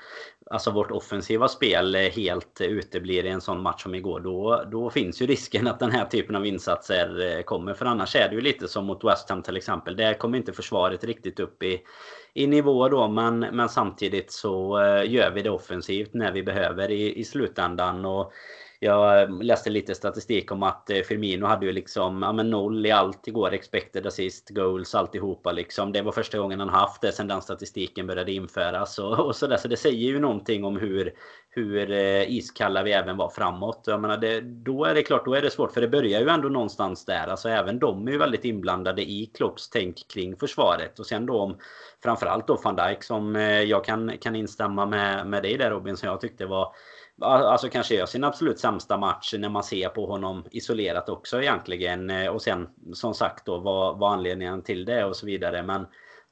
Alltså vårt offensiva spel helt uteblir i en sån match som igår. Då, då finns ju risken att den här typen av insatser eh, kommer. För annars är det ju lite som mot West Ham till exempel. Där kommer inte försvaret riktigt upp i, i nivå då. Men, men samtidigt så eh, gör vi det offensivt när vi behöver i, i slutändan. Och jag eh, läste lite statistik om att eh, Firmino hade ju liksom ja, men noll i allt igår. Expected assist, goals, alltihopa liksom. Det var första gången han haft det sen den statistiken började införas. Och, och så, där. så det säger ju någonting om hur, hur eh, iskalla vi även var framåt. Jag menar, det, då är det klart, då är det svårt. För det börjar ju ändå någonstans där. Alltså även de är ju väldigt inblandade i Klopps tänk kring försvaret. Och sen då om framförallt då van Dijk som jag kan, kan instämma med, med dig där Robin som jag tyckte var Alltså kanske gör sin absolut sämsta match när man ser på honom isolerat också egentligen. Eh, och sen som sagt då vad, vad anledningen till det och så vidare. Men,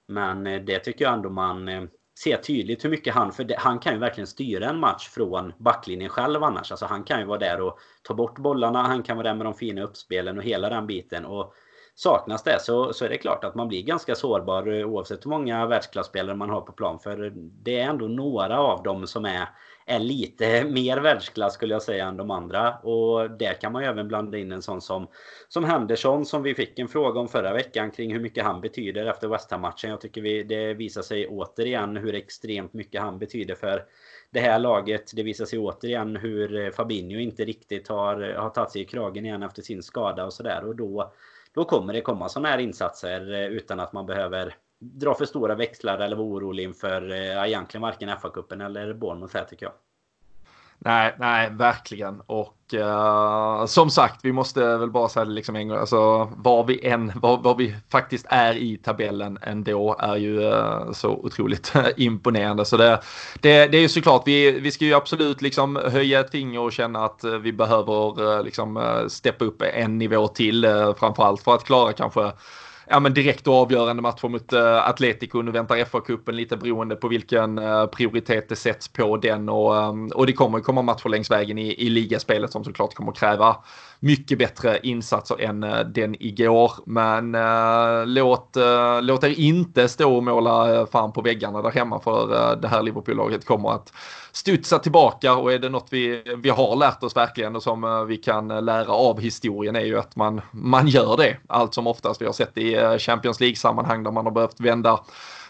men eh, det tycker jag ändå man eh, ser tydligt hur mycket han, för det, han kan ju verkligen styra en match från backlinjen själv annars. Alltså han kan ju vara där och ta bort bollarna, han kan vara där med de fina uppspelen och hela den biten. Och saknas det så, så är det klart att man blir ganska sårbar eh, oavsett hur många världsklasspelare man har på plan. För det är ändå några av dem som är är lite mer världsklass skulle jag säga än de andra. Och där kan man ju även blanda in en sån som, som Henderson som vi fick en fråga om förra veckan kring hur mycket han betyder efter West Ham-matchen. Jag tycker vi, det visar sig återigen hur extremt mycket han betyder för det här laget. Det visar sig återigen hur eh, Fabinho inte riktigt har, har tagit sig i kragen igen efter sin skada och sådär. Och då, då kommer det komma sådana här insatser eh, utan att man behöver dra för stora växlar eller vara orolig inför eh, egentligen varken FA-cupen eller Bournemouth här tycker jag. Nej, nej, verkligen. Och uh, som sagt, vi måste väl bara säga det liksom en gång. Alltså, var vi än, var, var vi faktiskt är i tabellen ändå är ju uh, så otroligt imponerande. Så det, det, det är ju såklart, vi, vi ska ju absolut liksom höja ett finger och känna att eh, vi behöver uh, liksom steppa upp en nivå till, framförallt för att klara kanske ja, men direkt och avgörande matcher mot uh, Atletico. Nu väntar FA-cupen lite beroende på vilken uh, prioritet det sätts på den och, um, och det kommer komma matcher längs vägen i, i ligaspelet som såklart kommer kräva mycket bättre insatser än eh, den igår. Men eh, låt, eh, låt er inte stå och måla fan på väggarna där hemma för det här Liverpool-laget kommer att studsa tillbaka och är det något vi, vi har lärt oss verkligen och som vi kan lära av historien är ju att man, man gör det allt som oftast. Vi har sett det i Champions League-sammanhang där man har behövt vända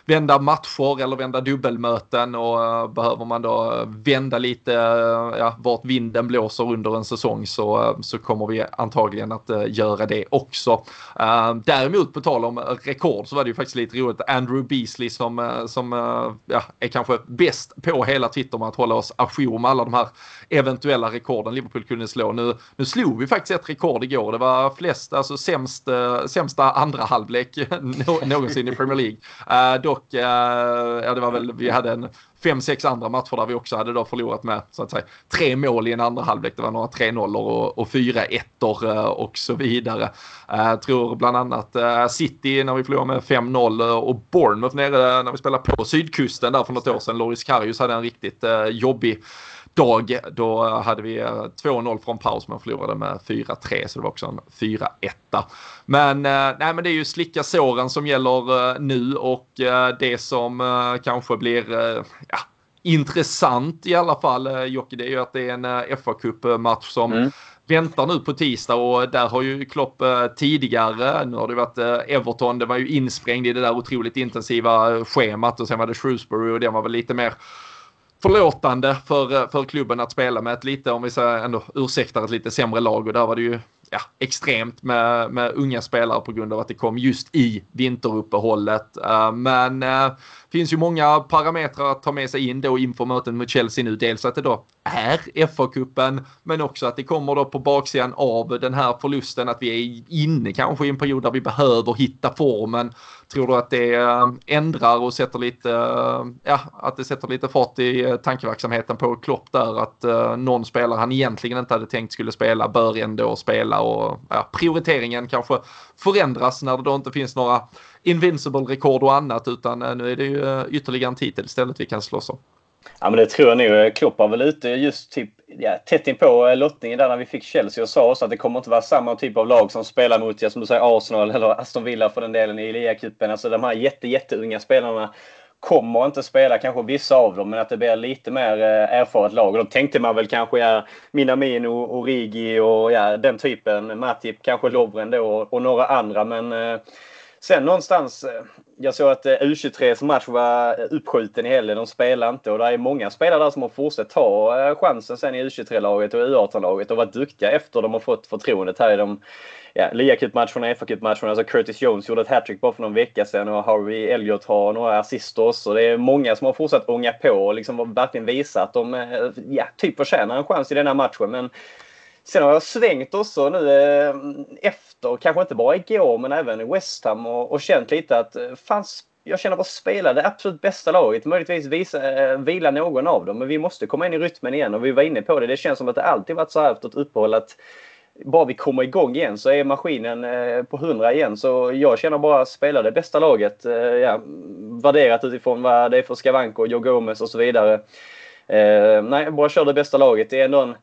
vända matcher eller vända dubbelmöten och eh, behöver man då eh, vända lite eh, ja, vart vinden blåser under en säsong så, så kommer vi antagligen att göra det också. däremot på tal om rekord så var det ju faktiskt lite roligt. Andrew Beasley som, som ja, är kanske bäst på hela Twitter med att hålla oss ajour med alla de här eventuella rekorden Liverpool kunde slå. Nu, nu slog vi faktiskt ett rekord igår. Det var flest, alltså sämst, sämsta andra halvlek någonsin i Premier League dock eh, ja, det var väl, vi hade en fem, sex andra matcher där vi också hade då förlorat med så att säga tre mål i en andra halvlek. Det var några 3-0 och, och 4-1 eh, och så vidare. Jag eh, tror bland annat City när vi förlorade med 5-0 och Bournemouth nere när vi spelade på sydkusten där för något år sedan. Loris Karius hade en riktigt jobbig dag. Då hade vi 2-0 från paus men förlorade med 4-3 så det var också en 4-1. Men, eh, nej, men det är ju slicka såren som gäller eh, nu och eh, det som kanske blir ja, intressant i alla fall Jocke det är ju att det är en fa Cup-match som mm väntar nu på tisdag och där har ju Klopp tidigare, nu har det varit Everton, det var ju insprängd i det där otroligt intensiva schemat och sen var det Shrewsbury och det var väl lite mer förlåtande för, eh, för klubben att spela med ett lite, om vi säger ändå ursäktar ett lite sämre lag och där var det ju ja, extremt med, med unga spelare på grund av att det kom just i vinteruppehållet. Eh, men eh, finns ju många parametrar att ta med sig in då inför möten mot Chelsea nu. Dels att det då är FA-cupen, men också att det kommer då på baksidan av den här förlusten att vi är inne kanske i en period där vi behöver hitta formen. Tror du att det eh, ändrar och sätter lite, eh, ja, att det sätter lite fart i eh, tankeverksamheten på Klopp där att någon spelare han egentligen inte hade tänkt skulle spela bör ändå spela och ja, prioriteringen kanske förändras när det då inte finns några invincible-rekord och annat utan eh, nu är det ju eh, ytterligare en titel istället vi kan slåss om. Ja men det tror jag nog. Eh, Klopp var väl ute just typ ja, tätt in på lottningen där när vi fick Chelsea och sa också att det kommer inte vara samma typ av lag som spelar mot, ja, som du säger, Arsenal eller Aston Villa för den delen i ligacupen. Alltså de här jätte, jätteunga spelarna kommer inte spela, kanske vissa av dem, men att det blir lite mer eh, erfaret lag. Och då tänkte man väl kanske ja, Minamino, Origi och ja, den typen. Matip, kanske Lovren då och, och några andra. Men eh, sen någonstans, eh, jag såg att eh, U23s match var eh, uppskjuten i helgen. De spelar inte och det är många spelare där som har fortsatt ta chansen sen i U23-laget och U18-laget och varit duktiga efter de har fått förtroendet här i de ja, ligacup-matcherna, FA-cupmatcherna. Alltså Curtis Jones gjorde ett hattrick bara för någon vecka sedan och Harvey Elliot har några assister också. Det är många som har fortsatt ånga på och liksom verkligen visat att de ja, typ förtjänar en chans i den här matchen. Men Sen har jag svängt också nu eh, efter, kanske inte bara igår men även i West Ham och, och känt lite att eh, fanns jag känner bara spela det absolut bästa laget. Möjligtvis visa, eh, vila någon av dem. Men vi måste komma in i rytmen igen och vi var inne på det. Det känns som att det alltid varit så här efter ett uppehåll att bara vi kommer igång igen så är maskinen eh, på 100 igen. Så jag känner bara spela det bästa laget. Eh, ja, värderat utifrån vad det är för skavanker, Joe Gomez och så vidare. Eh, nej, bara kör det bästa laget. Det är ändå en,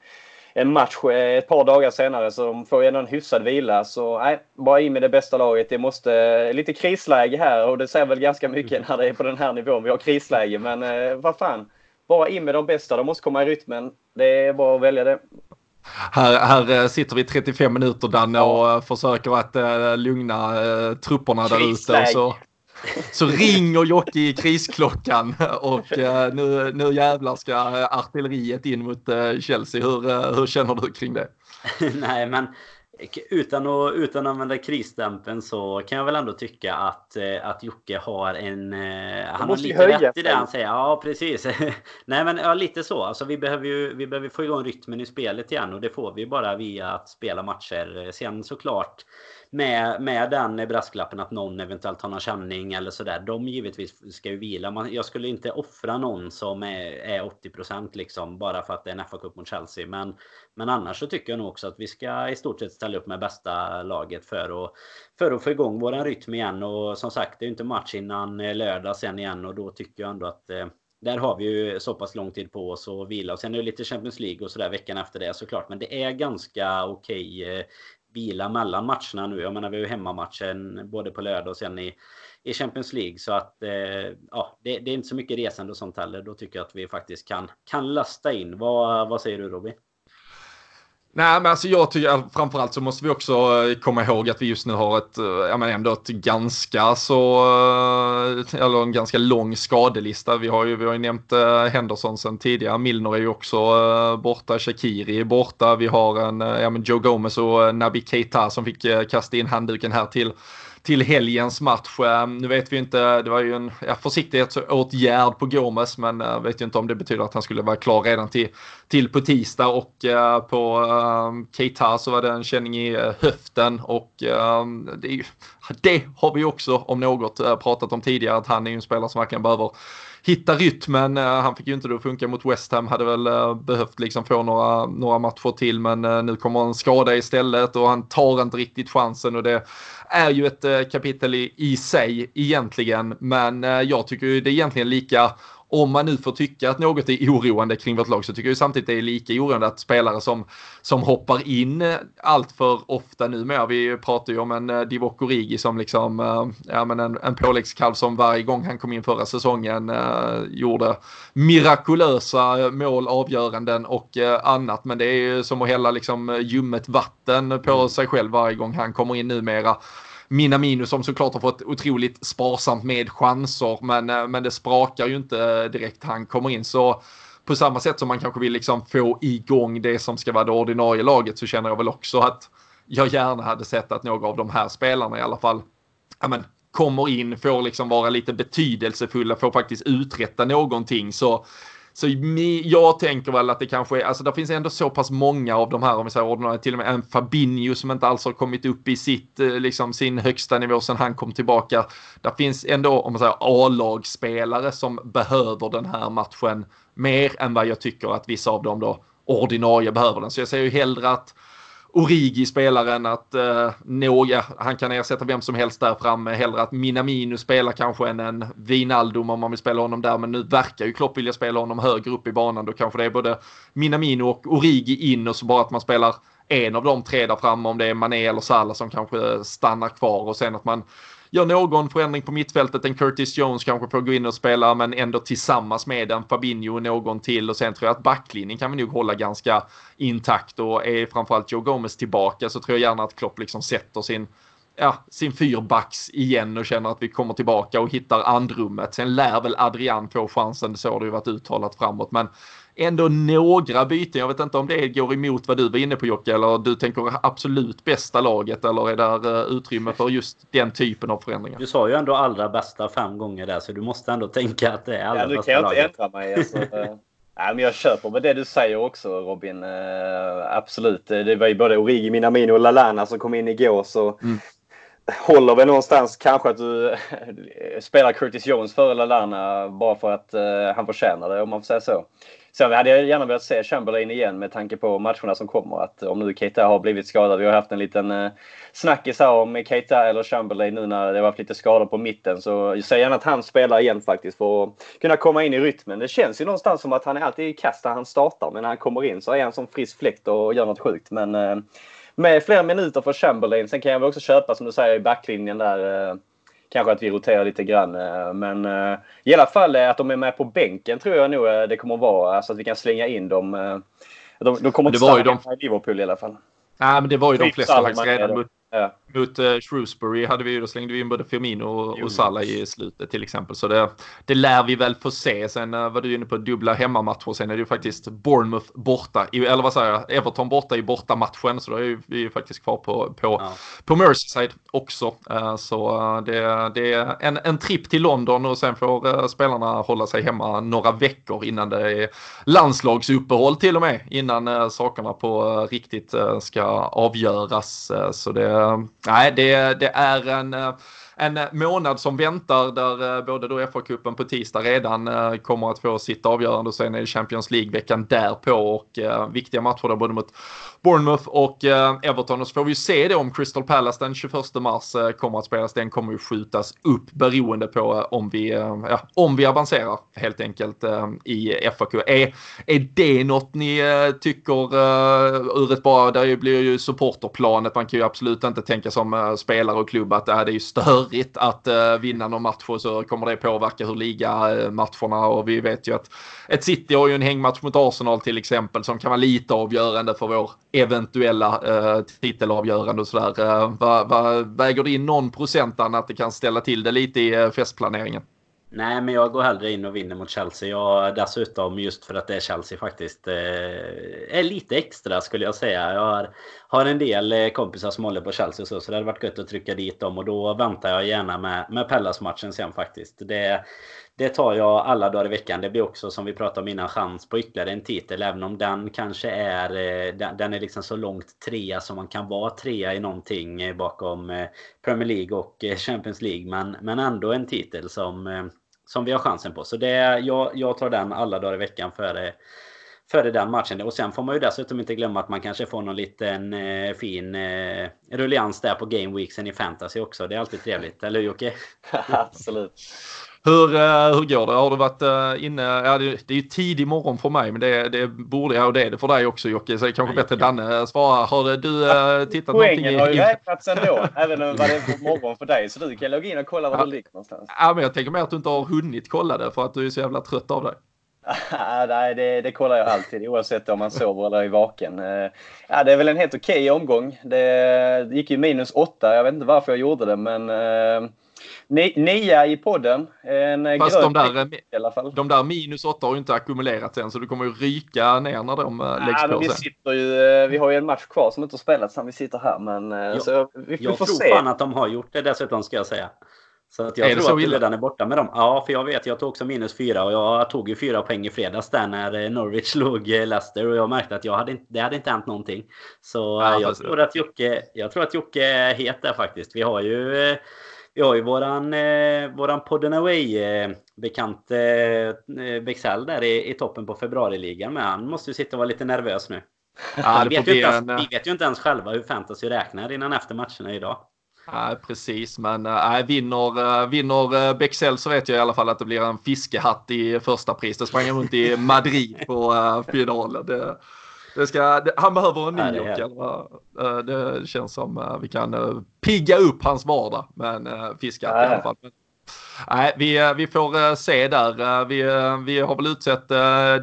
en match ett par dagar senare så de får ändå en hyfsad vila. Så nej, bara in med det bästa laget. Det måste, lite krisläge här och det säger väl ganska mycket när det är på den här nivån. Vi har krisläge men vad fan. Bara in med de bästa. De måste komma i rytmen. Det är bara att välja det. Här, här eh, sitter vi 35 minuter Danne och eh, försöker att uh, lugna uh, trupperna där ute. Så, så ringer Jocke i krisklockan och uh, nu, nu jävlar ska artilleriet in mot uh, Chelsea. Hur, hur känner du kring det? Nej men utan att, utan att använda krisstämpeln så kan jag väl ändå tycka att, eh, att Jocke har en... Eh, han har lite rätt i det han säger. Ja, precis. Nej, men ja, lite så. Alltså, vi behöver ju vi behöver få igång rytmen i spelet igen och det får vi bara via att spela matcher. Sen såklart med, med den brasklappen att någon eventuellt har någon känning eller sådär. De givetvis ska ju vila. Man, jag skulle inte offra någon som är, är 80% liksom bara för att det är en FA Cup mot Chelsea. Men, men annars så tycker jag nog också att vi ska i stort sett ställa upp med bästa laget för att, för att få igång våran rytm igen. Och som sagt, det är ju inte match innan lördag sen igen och då tycker jag ändå att eh, där har vi ju så pass lång tid på oss att vila och sen är det lite Champions League och sådär veckan efter det såklart. Men det är ganska okej okay, vila mellan matcherna nu. Jag menar, vi har ju hemmamatchen både på lördag och sen i, i Champions League. Så att eh, ja, det, det, är inte så mycket resande och sånt heller. Då tycker jag att vi faktiskt kan, kan lasta in. Vad, vad säger du Robin? Nej, men alltså jag tycker framförallt så måste vi också eh, komma ihåg att vi just nu har ett, eh, ja men ändå ett ganska så, eh, eller en ganska lång skadelista. Vi har ju, vi har ju nämnt Henderson sen tidigare, Milner är ju också borta, Shakiri är borta, vi har en, ja men Joe Gomez och Nabi Keita som fick kasta in handduken här till till helgens match. Eh, nu vet vi inte, det var ju en ja, försiktighetsåtgärd på Gomes, men jag vet ju inte om det betyder att han skulle vara klar redan till, till på tisdag och uh, på uh, Keita så var det en känning i uh, höften och det, ju, det, har vi också om något pratat om tidigare att han är ju en spelare som verkligen behöver hitta rytmen. Eh, han fick ju inte det att funka mot West Ham, hade väl eh, behövt liksom få några, några matcher till men eh, nu kommer en skada istället och han tar inte riktigt chansen och det är ju ett kapitel i, i sig egentligen. Men jag tycker ju det är egentligen lika om man nu får tycka att något är oroande kring vårt lag så tycker jag samtidigt det är lika oroande att spelare som, som hoppar in eh, allt för ofta numera. Vi pratar ju om en eh, Divock Origi som liksom, eh, ja men en, en påläggskalv som varje gång han kom in förra säsongen eh, gjorde mirakulösa mål, avgöranden och eh, annat. Men det är ju som att hälla liksom ljummet vatten på sig själv varje gång han kommer in numera. Minamino som såklart har fått otroligt sparsamt med chanser men, eh, men det sprakar ju inte eh, direkt han kommer in. Så på samma sätt som man kanske vill liksom få igång det som ska vara det ordinarie laget så känner jag väl också att jag gärna hade sett att några av de här spelarna i alla fall amen, kommer in, får liksom vara lite betydelsefulla, får faktiskt uträtta någonting. Så så jag tänker väl att det kanske är, alltså det finns ändå så pass många av de här, om vi säger ordinarie, till och med en Fabinho som inte alls har kommit upp i sitt, eh, liksom sin högsta nivå sedan han kom tillbaka. Det finns ändå, om man säger A-lagsspelare som behöver den här matchen mer än vad jag tycker att vissa av dem då ordinarie behöver den. Så jag säger ju hellre att Origi spelaren att eh, några, han kan ersätta vem som helst där framme. Hellre att Minamino spelar kanske än en Wijnaldum om man vill spela honom där. Men nu verkar ju Klopp vilja spela honom högre upp i banan. Då kanske det är både Minamino och Origi in och så bara att man spelar en av de tre där framme om det är Mané eller Salah som kanske stannar kvar och sen att man gör någon förändring på mittfältet. En Curtis Jones kanske får gå in och spela men ändå tillsammans med en Fabinho och någon till och sen tror jag att backlinjen kan vi nog hålla ganska intakt och är framförallt Joe Gomez tillbaka så tror jag gärna att Klopp liksom sätter sin ja, sin fyrbacks igen och känner att vi kommer tillbaka och hittar andrummet. Sen lär väl Adrian få chansen, så har det ju varit uttalat framåt. Men ändå några byten. Jag vet inte om det går emot vad du var inne på Jocke eller du tänker absolut bästa laget eller är det eh, utrymme för just den typen av förändringar? Du sa ju ändå allra bästa fem gånger där så du måste ändå tänka att det är allra ja, bästa laget. Nu kan jag inte ändra mig. Alltså. Nej, men jag köper med det du säger också Robin. Uh, absolut. Det var ju både Origi, Minamino och Lalana som kom in igår. Så mm håller väl någonstans kanske att du spelar Curtis Jones före Lalana bara för att uh, han förtjänar det om man får säga så. Sen hade jag gärna velat se Chamberlain igen med tanke på matcherna som kommer. Att om nu Keita har blivit skadad. Vi har haft en liten eh, snackis här om Keita eller Chamberlain nu när det varit lite skador på mitten. Så jag ser gärna att han spelar igen faktiskt för att kunna komma in i rytmen. Det känns ju någonstans som att han är alltid i kast när han startar. Men när han kommer in så är han som frisk fläkt och gör något sjukt. Men eh, med fler minuter för Chamberlain. Sen kan jag väl också köpa som du säger i backlinjen där. Eh, Eh, kanske att vi roterar lite grann. Eh, men eh, i alla fall att de är med på bänken tror jag nog det kommer att vara. Alltså att vi kan slänga in dem. De, de kommer inte stanna de... i Liverpool i alla fall. Nej, men det var ju de flesta faktiskt redan Ja. Mot uh, Shrewsbury hade vi, då slängde vi in både Firmino och, och Salah i slutet till exempel. Så det, det lär vi väl få se. Sen uh, var du inne på dubbla hemmamatcher. Sen är det ju faktiskt Bournemouth borta, i, eller vad säger jag, Everton borta i bortamatchen. Så då är vi ju faktiskt kvar på, på, ja. på Merseyside också. Uh, så uh, det, det är en, en tripp till London och sen får spelarna hålla sig hemma några veckor innan det är landslagsuppehåll till och med. Innan sakerna på riktigt ska avgöras. så det nej, det, det är en eh, en månad som väntar där eh, både då FA-cupen på tisdag redan eh, kommer att få sitt avgörande och sen är det Champions League-veckan därpå och viktiga matcher där både mot Bournemouth och eh, Everton och så får vi se det om Crystal Palace den 21 mars eh, kommer att spelas. Den kommer ju skjutas upp beroende på eh, om vi, ja, om vi avancerar helt enkelt i FAQ. Är, är det något ni tycker ur ett bra, där blir ju supporterplanet, man kan ju absolut inte tänka som spelare och klubb att det är ju störigt att vinna någon match och så kommer det påverka hur ligamatcherna och vi vet ju att ett City har ju en hängmatch mot Arsenal till exempel som kan vara lite avgörande för vår eventuella eh, titelavgörande och sådär. Eh, va, va, väger det in någon procent att det kan ställa till det lite i eh, festplaneringen? Nej, men jag går hellre in och vinner mot Chelsea. Jag dessutom, just för att det är Chelsea faktiskt, eh, är lite extra skulle jag säga. Jag har, har en del eh, kompisar som håller på Chelsea och så, så det hade varit gött att trycka dit dem. Och då väntar jag gärna med, med Pellas-matchen sen faktiskt. Det, det tar jag alla dagar i veckan. Det blir också som vi pratade om innan chans på ytterligare en titel. Även om den kanske är, eh, den är liksom så långt trea som man kan vara trea i någonting eh, bakom Premier League och Champions League. Men, men ändå en titel som, som vi har chansen på. Så det, jag, jag tar den alla dagar i veckan före före den matchen. Och sen får man ju dessutom inte glömma att man kanske får någon liten eh, fin eh, rullians där på game weeksen i fantasy också. Det är alltid trevligt, eller hur Jocke? Absolut. Hur, uh, hur går det? Har du varit uh, inne? Ja, det, är ju tidig morgon för mig, men det, det borde jag och det är det för dig också Jocke. Så det är kanske bättre Danne svarar. Har du uh, tittat Poängen någonting? Poängen har ju räknats ändå, även om det är morgon för dig. Så du kan logga in och kolla var ja. du ligger någonstans. Ja, men jag tänker mer att du inte har hunnit kolla det för att du är så jävla trött av dig. Nej, det, det, kollar jag alltid oavsett om man sover eller är vaken. Eh, ja, det är väl en helt okej okay omgång. Det gick ju minus åtta. Jag vet inte varför jag gjorde det, men eh, nia i podden. En Fast de där, i alla fall. de där minus åtta har ju inte ackumulerats än, så du kommer ju ryka ner när de eh, läggs ja, på vi sen. Sitter ju, vi har ju en match kvar som inte har spelats när vi sitter här, men jag, så vi, vi jag får tror se. fan att de har gjort det dessutom, ska jag säga. Så att jag är tror att illa? redan är borta med dem. Ja, för jag vet, jag tog också minus fyra och jag tog ju fyra poäng i fredags där när eh, Norwich slog eh, Leicester och jag märkte att jag hade, det hade inte hänt någonting. Så ja, jag, tror att Jocke, jag tror att Jocke är het där faktiskt. Vi har ju eh, vi har ju våran, våran Podden Away bekant Bexell där i, i toppen på februariligan. Men han måste ju sitta och vara lite nervös nu. Ja, vi, vet ens, en... vi, vet ju inte ens själva hur fantasy räknar innan efter matcherna idag. Nej, precis. Men äh, vinner, äh, vinner Bexell så vet jag i alla fall att det blir en fiskehatt i första pris. Det sprang runt i Madrid på äh, finalen. Det, det ska, det, han behöver en ny New Det känns som vi kan pigga upp hans vardag med en fiskehatt i alla fall. Nej, vi, vi får eh, se där. Eh, vi, eh, vi har väl utsett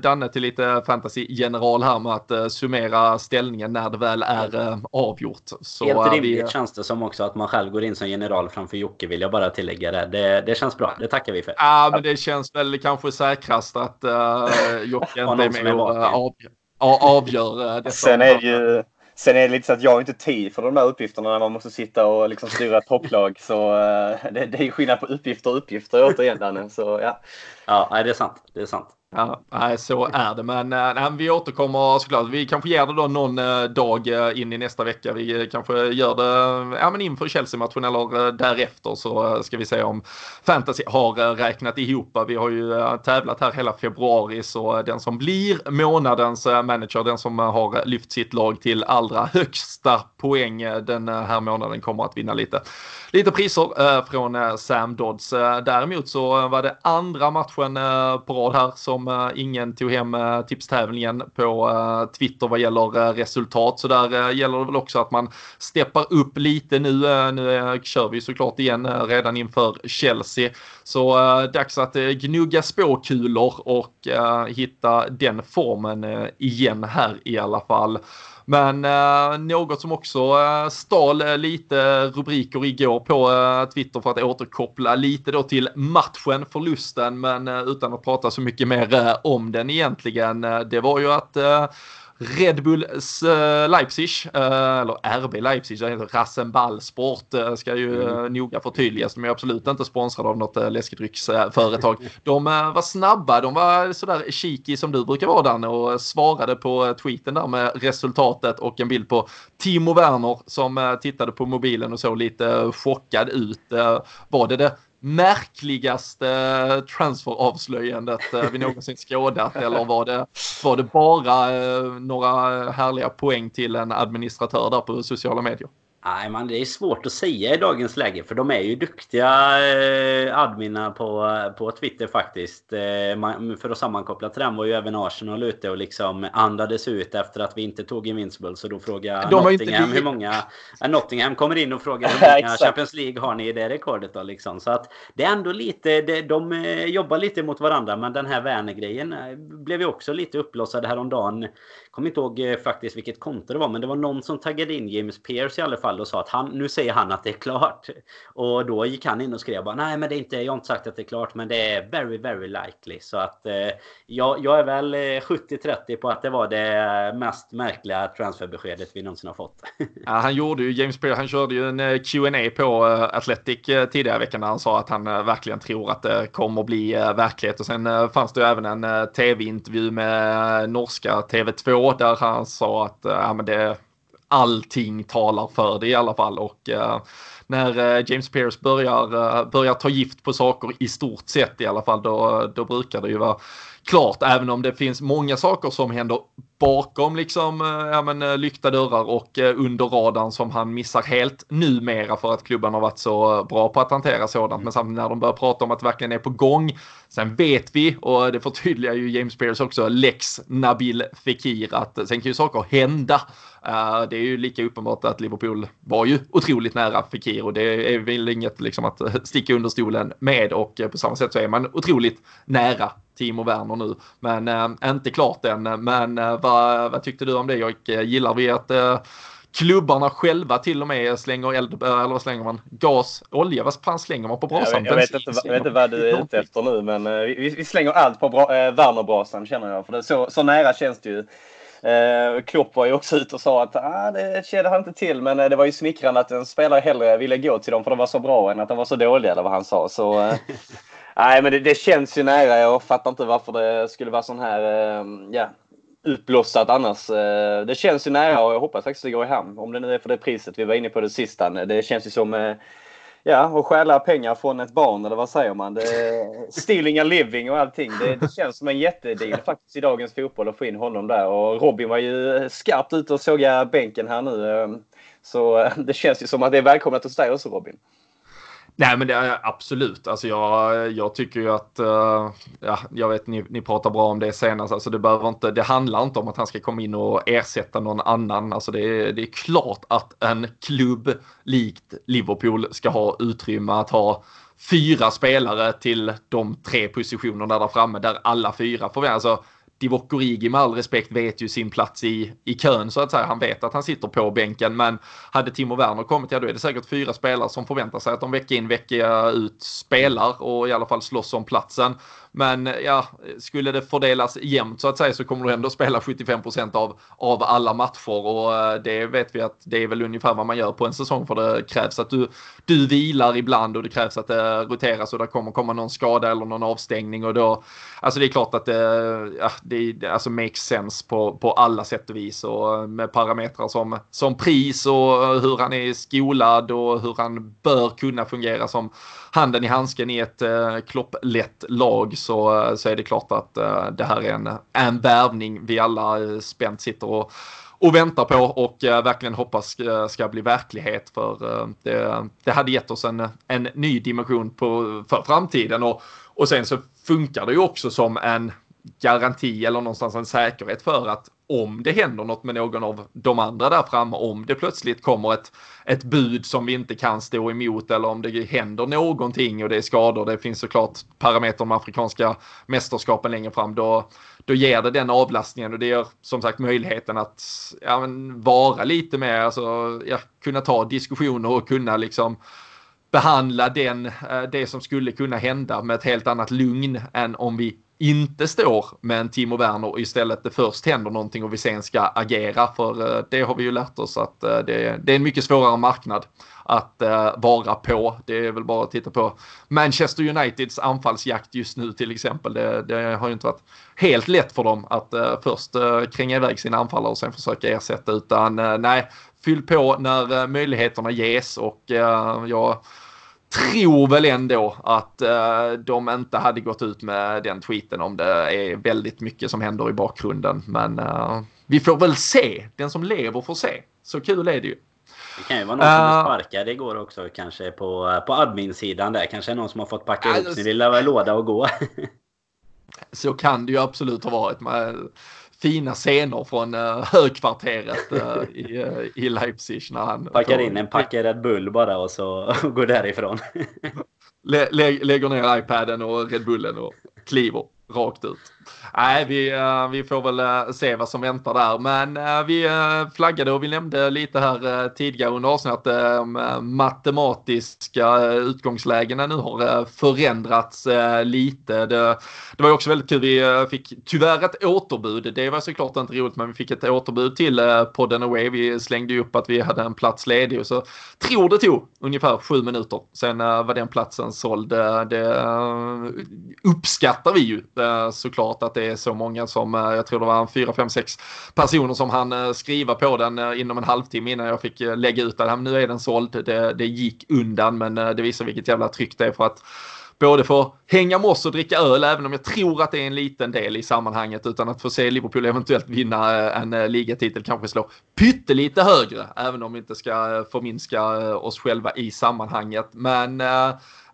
Danne till lite fantasy-general här med att summera ställningen när det väl är avgjort. Så Helt rimligt vi... känns det som också att man själv går in som general framför Jocke vill jag bara tillägga det. Det, det känns bra, det tackar vi för. Ja, men det känns väl kanske säkrast att uh, Jocke inte är med och avgör, avgör detta. Sen är det ju Sen är det lite så att jag har inte tid för de där uppgifterna när man måste sitta och liksom styra ett topplag. Så uh, det, det är skillnad på uppgifter och uppgifter återigen Danne. Så ja. Ja, det är sant. Det är sant. Ja, nej, så är det. Men eh, nej, vi återkommer såklart. Vi kanske ger det då någon eh, dag eh, in i nästa vecka. Vi kanske gör det ja, men inför Chelsea-matchen eller därefter så ska vi se om Fantasy har räknat ihop. Vi har ju tävlat här hela februari så den som blir månadens manager, den som har lyft sitt lag till allra högsta poäng den här månaden kommer att vinna lite lite priser från Sam Dodds. Däremot så var det andra matchen på rad här som Eh, ingen tog hem eh, tipstävlingen på eh, Twitter vad gäller resultat. Så där gäller det väl också att man steppar upp lite nu. Nu kör vi såklart igen redan inför Chelsea. Så dags att gnugga spåkulor och hitta den formen igen här i alla fall. Men eh, något som också eh, stal eh, lite rubriker igår på eh, Twitter för att återkoppla lite då till matchen, förlusten, men eh, utan att prata så mycket mer eh, om den egentligen. Eh, det var ju att eh, Red Bull uh, Leipzig, uh, eller RB Leipzig, det heter Rasenballsport, uh, ska ju uh, noga förtydligas. De är absolut inte sponsrade av något läskedrycksföretag. De var snabba, de var sådär cheeky som du brukar vara Danne och svarade på tweeten där med resultatet och en bild på Timo Werner som tittade på mobilen och såg lite chockad ut. var det det märkligaste transferavslöjandet eh, vi någonsin skådat eller var det, var det bara eh, några härliga poäng till en administratör där på sociala medier? Nej, man, det är svårt att säga i dagens läge för de är ju duktiga eh, adminar på, på Twitter faktiskt. Eh, man, för att sammankoppla till den var ju även Arsenal ute och liksom andades ut efter att vi inte tog Invincible. Så då frågar Nottingham inte... hur många... Äh, Nottingham kommer in och frågar hur många Champions League har ni i det rekordet då liksom. Så att det är ändå lite... Det, de eh, jobbar lite mot varandra men den här Werner-grejen eh, blev ju också lite uppblossad häromdagen kommer inte ihåg eh, faktiskt vilket konto det var, men det var någon som taggade in James Pierce i alla fall och sa att han, nu säger han att det är klart. Och då gick han in och skrev bara, nej men det är inte, jag har inte sagt att det är klart, men det är very, very likely. Så att eh, jag, jag är väl eh, 70-30 på att det var det mest märkliga transferbeskedet vi någonsin har fått. ja, han gjorde ju, James Pierce, han körde ju en eh, Q&A på Athletic tidigare i veckan när han sa att han verkligen tror att det kommer att bli verklighet. Och sen fanns det ju även en tv-intervju med norska TV2 där han sa att eh, ja, men det, allting talar för det i alla fall. Och uh, när uh, James Pierce börjar, uh, börjar ta gift på saker i stort sett i alla fall, då, då brukar det ju vara klart, även om det finns många saker som händer bakom liksom, ja, men, lyckta dörrar och under radarn som han missar helt numera för att klubban har varit så bra på att hantera sådant. Men samtidigt när de börjar prata om att det verkligen är på gång. Sen vet vi, och det förtydligar ju James Pierce också, Lex Nabil Fekir, att sen kan ju saker hända. Det är ju lika uppenbart att Liverpool var ju otroligt nära Fekir och det är väl inget liksom att sticka under stolen med och på samma sätt så är man otroligt nära Timo Werner nu. Men inte klart än. Men uh, vad, vad tyckte du om det? Jag gillar vi att klubbarna själva till och med slänger eld, eller vad slänger man? Gas, olja, vad fan slänger man på brasan? Jag, jag, vet, inte, vet inte vad du är ute efter nu men vi, vi slänger allt på bra, äh, Wernerbrasan känner jag. För det så, så nära känns det ju. Eh, Klopp var ju också ute och sa att ah, det kände han inte till men eh, det var ju smickrande att en spelare hellre ville gå till dem för de var så bra än att de var så dåliga eller vad han sa. Så, eh, nej men det, det, känns ju nära. Jag fattar inte varför det skulle vara sån här eh, ja, utblossat annars. Eh, det känns ju nära och jag hoppas faktiskt det går i hamn. Om det nu är för det priset vi var inne på det sista. Det känns ju som eh, ja, att stjäla pengar från ett barn eller vad säger man? Det, stealing a living och allting. Det, det känns som en jättedeal faktiskt i dagens fotboll att få in honom där. Och Robin var ju skarpt ute och såg bänken här nu. Eh, så det känns ju som att det är välkommet hos dig också Robin. Nej men det är absolut. Alltså jag, jag tycker ju att, uh, ja, jag vet ni, ni pratar bra om det senast, alltså det behöver inte, det handlar inte om att han ska komma in och ersätta någon annan. Alltså det är, det är klart att en klubb likt Liverpool ska ha utrymme att ha fyra spelare till de tre positionerna där framme där alla fyra får alltså Divock Origi med all respekt vet ju sin plats i, i kön så att säga. Han vet att han sitter på bänken men hade Timo Werner kommit, ja då är det säkert fyra spelare som förväntar sig att de vecka in vecka ut spelar och i alla fall slåss om platsen. Men ja, skulle det fördelas jämnt så att säga så kommer du ändå spela 75 av, av alla matcher. Och eh, det vet vi att det är väl ungefär vad man gör på en säsong för det krävs att du, du vilar ibland och det krävs att det roteras och det kommer komma någon skada eller någon avstängning. Och då, alltså det är klart att det, ja, det alltså makes sense på, på alla sätt och vis. Och eh, med parametrar som, som pris och eh, hur han är skolad och hur han bör kunna fungera som handen i handsken i ett eh, klopplätt lag så, eh, så är det klart att eh, det här är en, en värvning vi alla eh, spänt sitter och och väntar på och eh, verkligen hoppas ska, ska bli verklighet för eh, det, det hade gett oss en, en ny dimension på, för framtiden och, och sen så funkar det ju också som en garanti eller någonstans en säkerhet för att om det händer något med någon av de andra där framme, om det plötsligt kommer ett, ett bud som vi inte kan stå emot eller om det händer någonting och det är skador, det finns såklart parametrar med afrikanska mästerskapen längre fram, då, då ger det den avlastningen och det ger som sagt möjligheten att ja, men, vara lite mer, alltså ja, kunna ta diskussioner och kunna liksom behandla den, eh, det som skulle kunna hända med ett helt annat lugn än om vi inte står med en Timo Werner och istället det först händer någonting och vi sen ska agera. För eh, det har vi ju lärt oss att eh, det, är en mycket svårare marknad att eh, vara på. Det är väl bara att titta på Manchester Uniteds anfallsjakt just nu till exempel. Det, det har ju inte varit helt lätt för dem att först kränga iväg sina anfallare och sen försöka ersätta utan nej, fyll på när möjligheterna ges och jag tror väl ändå att uh, de inte hade gått ut med den tweeten om det är väldigt mycket som händer i bakgrunden. Men uh, vi får väl se. Den som lever får se. Så kul är det ju. Det kan ju vara någon som är eh. sparkad igår också kanske på, på admin-sidan där. Kanske någon som har fått packa ihop sin lilla låda och gå. så kan det ju absolut ha varit. Med fina scener från uh, högkvarteret uh, i, uh, i Leipzig. När han Packar in en packe Red Bull bara och så går därifrån. lä lägger ner iPaden och Red Bullen och kliver rakt ut. Nej, vi, eh, vi får väl eh, se vad som väntar där. Men eh, vi flaggade och vi nämnde lite här tidigare under avsnittet att matematiska utgångslägena nu har förändrats lite. Det, det var också väldigt kul. Vi fick tyvärr ett återbud. Det var såklart inte roligt, men vi fick ett återbud till podden Away. Vi slängde ju upp att vi hade en plats ledig och så tror det tog ungefär sju minuter. Sen var den platsen såld. Det uppskattar vi ju såklart att det är så många som, eh, jag tror det var fyra, fem, sex personer som han eh, skriva på den eh, inom en halvtimme innan jag fick lägga ut den. Nu är den såld, det, det gick undan men det visar vilket jävla tryck det är för att både få hänga med oss och dricka öl, även om jag tror att det är en liten del i sammanhanget, utan att få se Liverpool eventuellt vinna en ligatitel, kanske slå pyttelite högre, även om vi inte ska förminska oss själva i sammanhanget. Men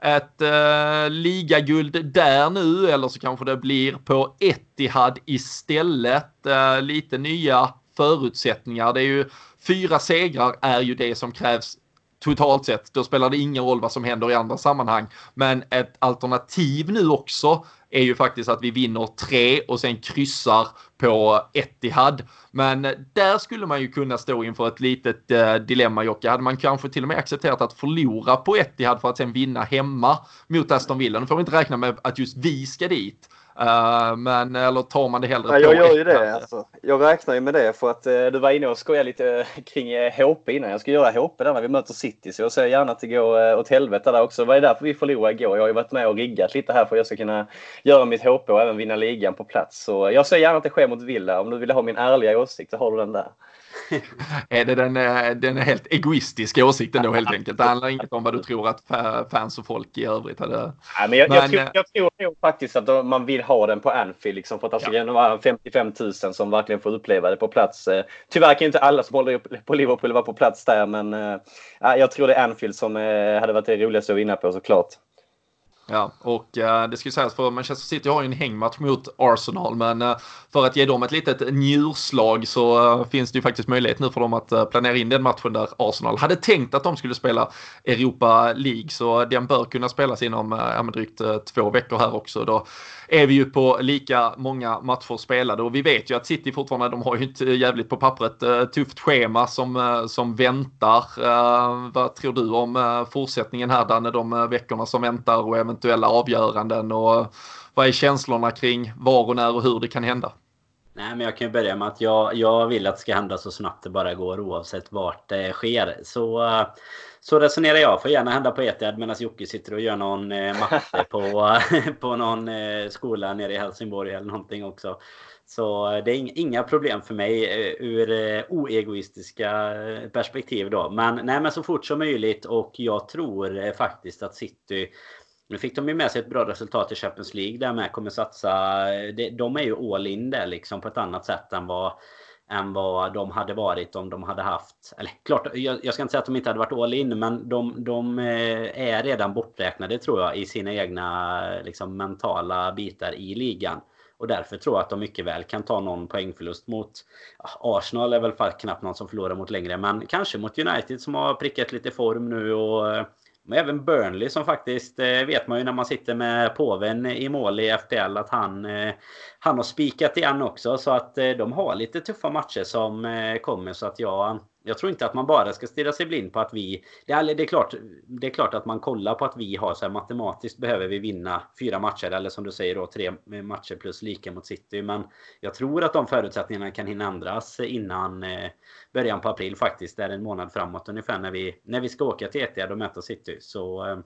ett eh, ligaguld där nu eller så kanske det blir på Etihad istället. Eh, lite nya förutsättningar. Det är ju fyra segrar är ju det som krävs totalt sett. Då spelar det ingen roll vad som händer i andra sammanhang. Men ett alternativ nu också är ju faktiskt att vi vinner tre och sen kryssar på Etihad. Men där skulle man ju kunna stå inför ett litet eh, dilemma Jocke. Hade man kanske till och med accepterat att förlora på Etihad för att sen vinna hemma mot Aston Villa. Nu får vi inte räkna med att just vi ska dit. Uh, men eller tar man det hellre Nej, Jag gör ju det. Alltså. Jag räknar ju med det för att uh, du var inne och skojade lite kring eh, HP innan. Jag ska göra HP där när vi möter City så jag ser gärna att det går åt helvete där också. Det var därför vi förlorade igår. Jag har ju varit med och riggat lite här för att jag ska kunna göra mitt HP och även vinna ligan på plats. Så jag säger gärna att det sker mot Villa. Om du vill ha min ärliga åsikt så har du den där. är det den, eh, den helt egoistiska åsikten då helt enkelt? Det handlar inte om vad du tror att fans och folk i övrigt hade... Nej, men jag, men, jag, tror, jag tror nog faktiskt att man vill ha den på Anfield. Liksom, för att ska ja. vara 55 000 som verkligen får uppleva det på plats. Eh, tyvärr kan inte alla som håller på Liverpool vara på plats där. Men jag tror det är Anfield som hade varit det roligaste att vinna på såklart. Ja, och eh, det ska ju sägas för Manchester City har ju en hängmatch mot Arsenal, men eh, för att ge dem ett litet njurslag så eh, finns det ju faktiskt möjlighet nu för dem att planera in den matchen där Arsenal hade tänkt att de skulle spela Europa League, så den bör kunna spelas inom ja, drygt två veckor här också. Då är vi ju på lika många matcher spelade och vi vet ju att City fortfarande, de har ju inte jävligt på pappret tufft schema som, som väntar. Vad tror du om fortsättningen här Danne, de veckorna som väntar och eventuellt eventuella avgöranden och vad är känslorna kring var och när och hur det kan hända? Nej, men jag kan ju börja med att jag, jag vill att det ska hända så snabbt det bara går oavsett vart det sker. Så, så resonerar jag. Får gärna hända på Etihad medan Jocke sitter och gör någon eh, matte på, på någon eh, skola nere i Helsingborg eller någonting också. Så eh, det är inga problem för mig ur oegoistiska perspektiv då. Men nej, men så fort som möjligt och jag tror faktiskt att City nu fick de ju med sig ett bra resultat i Champions League där med kommer satsa. De är ju all in där liksom på ett annat sätt än vad än vad de hade varit om de hade haft... Eller klart, jag, ska inte säga att de inte hade varit all in, men de, de eh, är redan borträknade tror jag i sina egna liksom, mentala bitar i ligan. Och därför tror jag att de mycket väl kan ta någon poängförlust mot Arsenal är väl knappt någon som förlorar mot längre, men kanske mot United som har prickat lite form nu och men även Burnley som faktiskt eh, vet man ju när man sitter med påven i mål i FPL att han, eh, han har spikat igen också. Så att eh, de har lite tuffa matcher som eh, kommer. Så att jag, jag tror inte att man bara ska stirra sig blind på att vi... Det är, det är, klart, det är klart att man kollar på att vi har så här matematiskt behöver vi vinna fyra matcher. Eller som du säger då tre matcher plus lika mot City. Men jag tror att de förutsättningarna kan hinna ändras innan eh, början på april faktiskt. Det är en månad framåt ungefär när vi, när vi ska åka till Etihad och möta City. Så eh,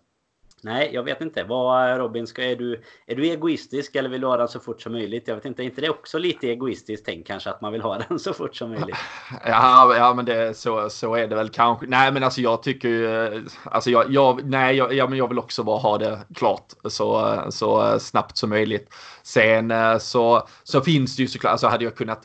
nej, jag vet inte. Vad Robin, ska, är, du, är du egoistisk eller vill du ha den så fort som möjligt? Jag vet inte, är inte det också lite egoistiskt tänk kanske att man vill ha den så fort som möjligt? Ja, ja men det, så, så är det väl kanske. Nej, men alltså jag tycker ju, alltså jag, jag, nej, jag, ja, men jag vill också bara ha det klart så, så snabbt som möjligt. Sen eh, så, så finns det ju såklart, alltså hade jag kunnat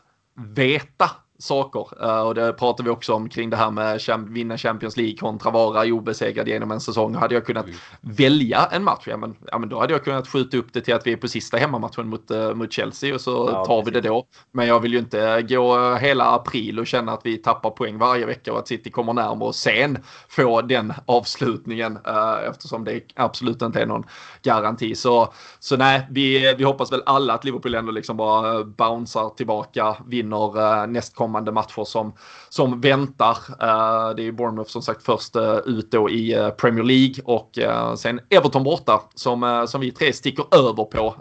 veta saker. Uh, och det pratar vi också om kring det här med vinna Champions League kontra vara obesegrad genom en säsong. Hade jag kunnat mm. välja en match, ja men, ja men då hade jag kunnat skjuta upp det till att vi är på sista hemmamatchen mot, uh, mot Chelsea och så ja, tar vi det då. Men jag vill ju inte gå hela april och känna att vi tappar poäng varje vecka och att City kommer närmare och sen få den avslutningen uh, eftersom det absolut inte är någon garanti. Så, så nej, vi, vi hoppas väl alla att Liverpool ändå liksom bara bouncear tillbaka, vinner nästkommande kommande matcher som, som väntar. Uh, det är ju Bournemouth som sagt först uh, ut då i uh, Premier League och sen Everton borta som, som vi tre sticker över på.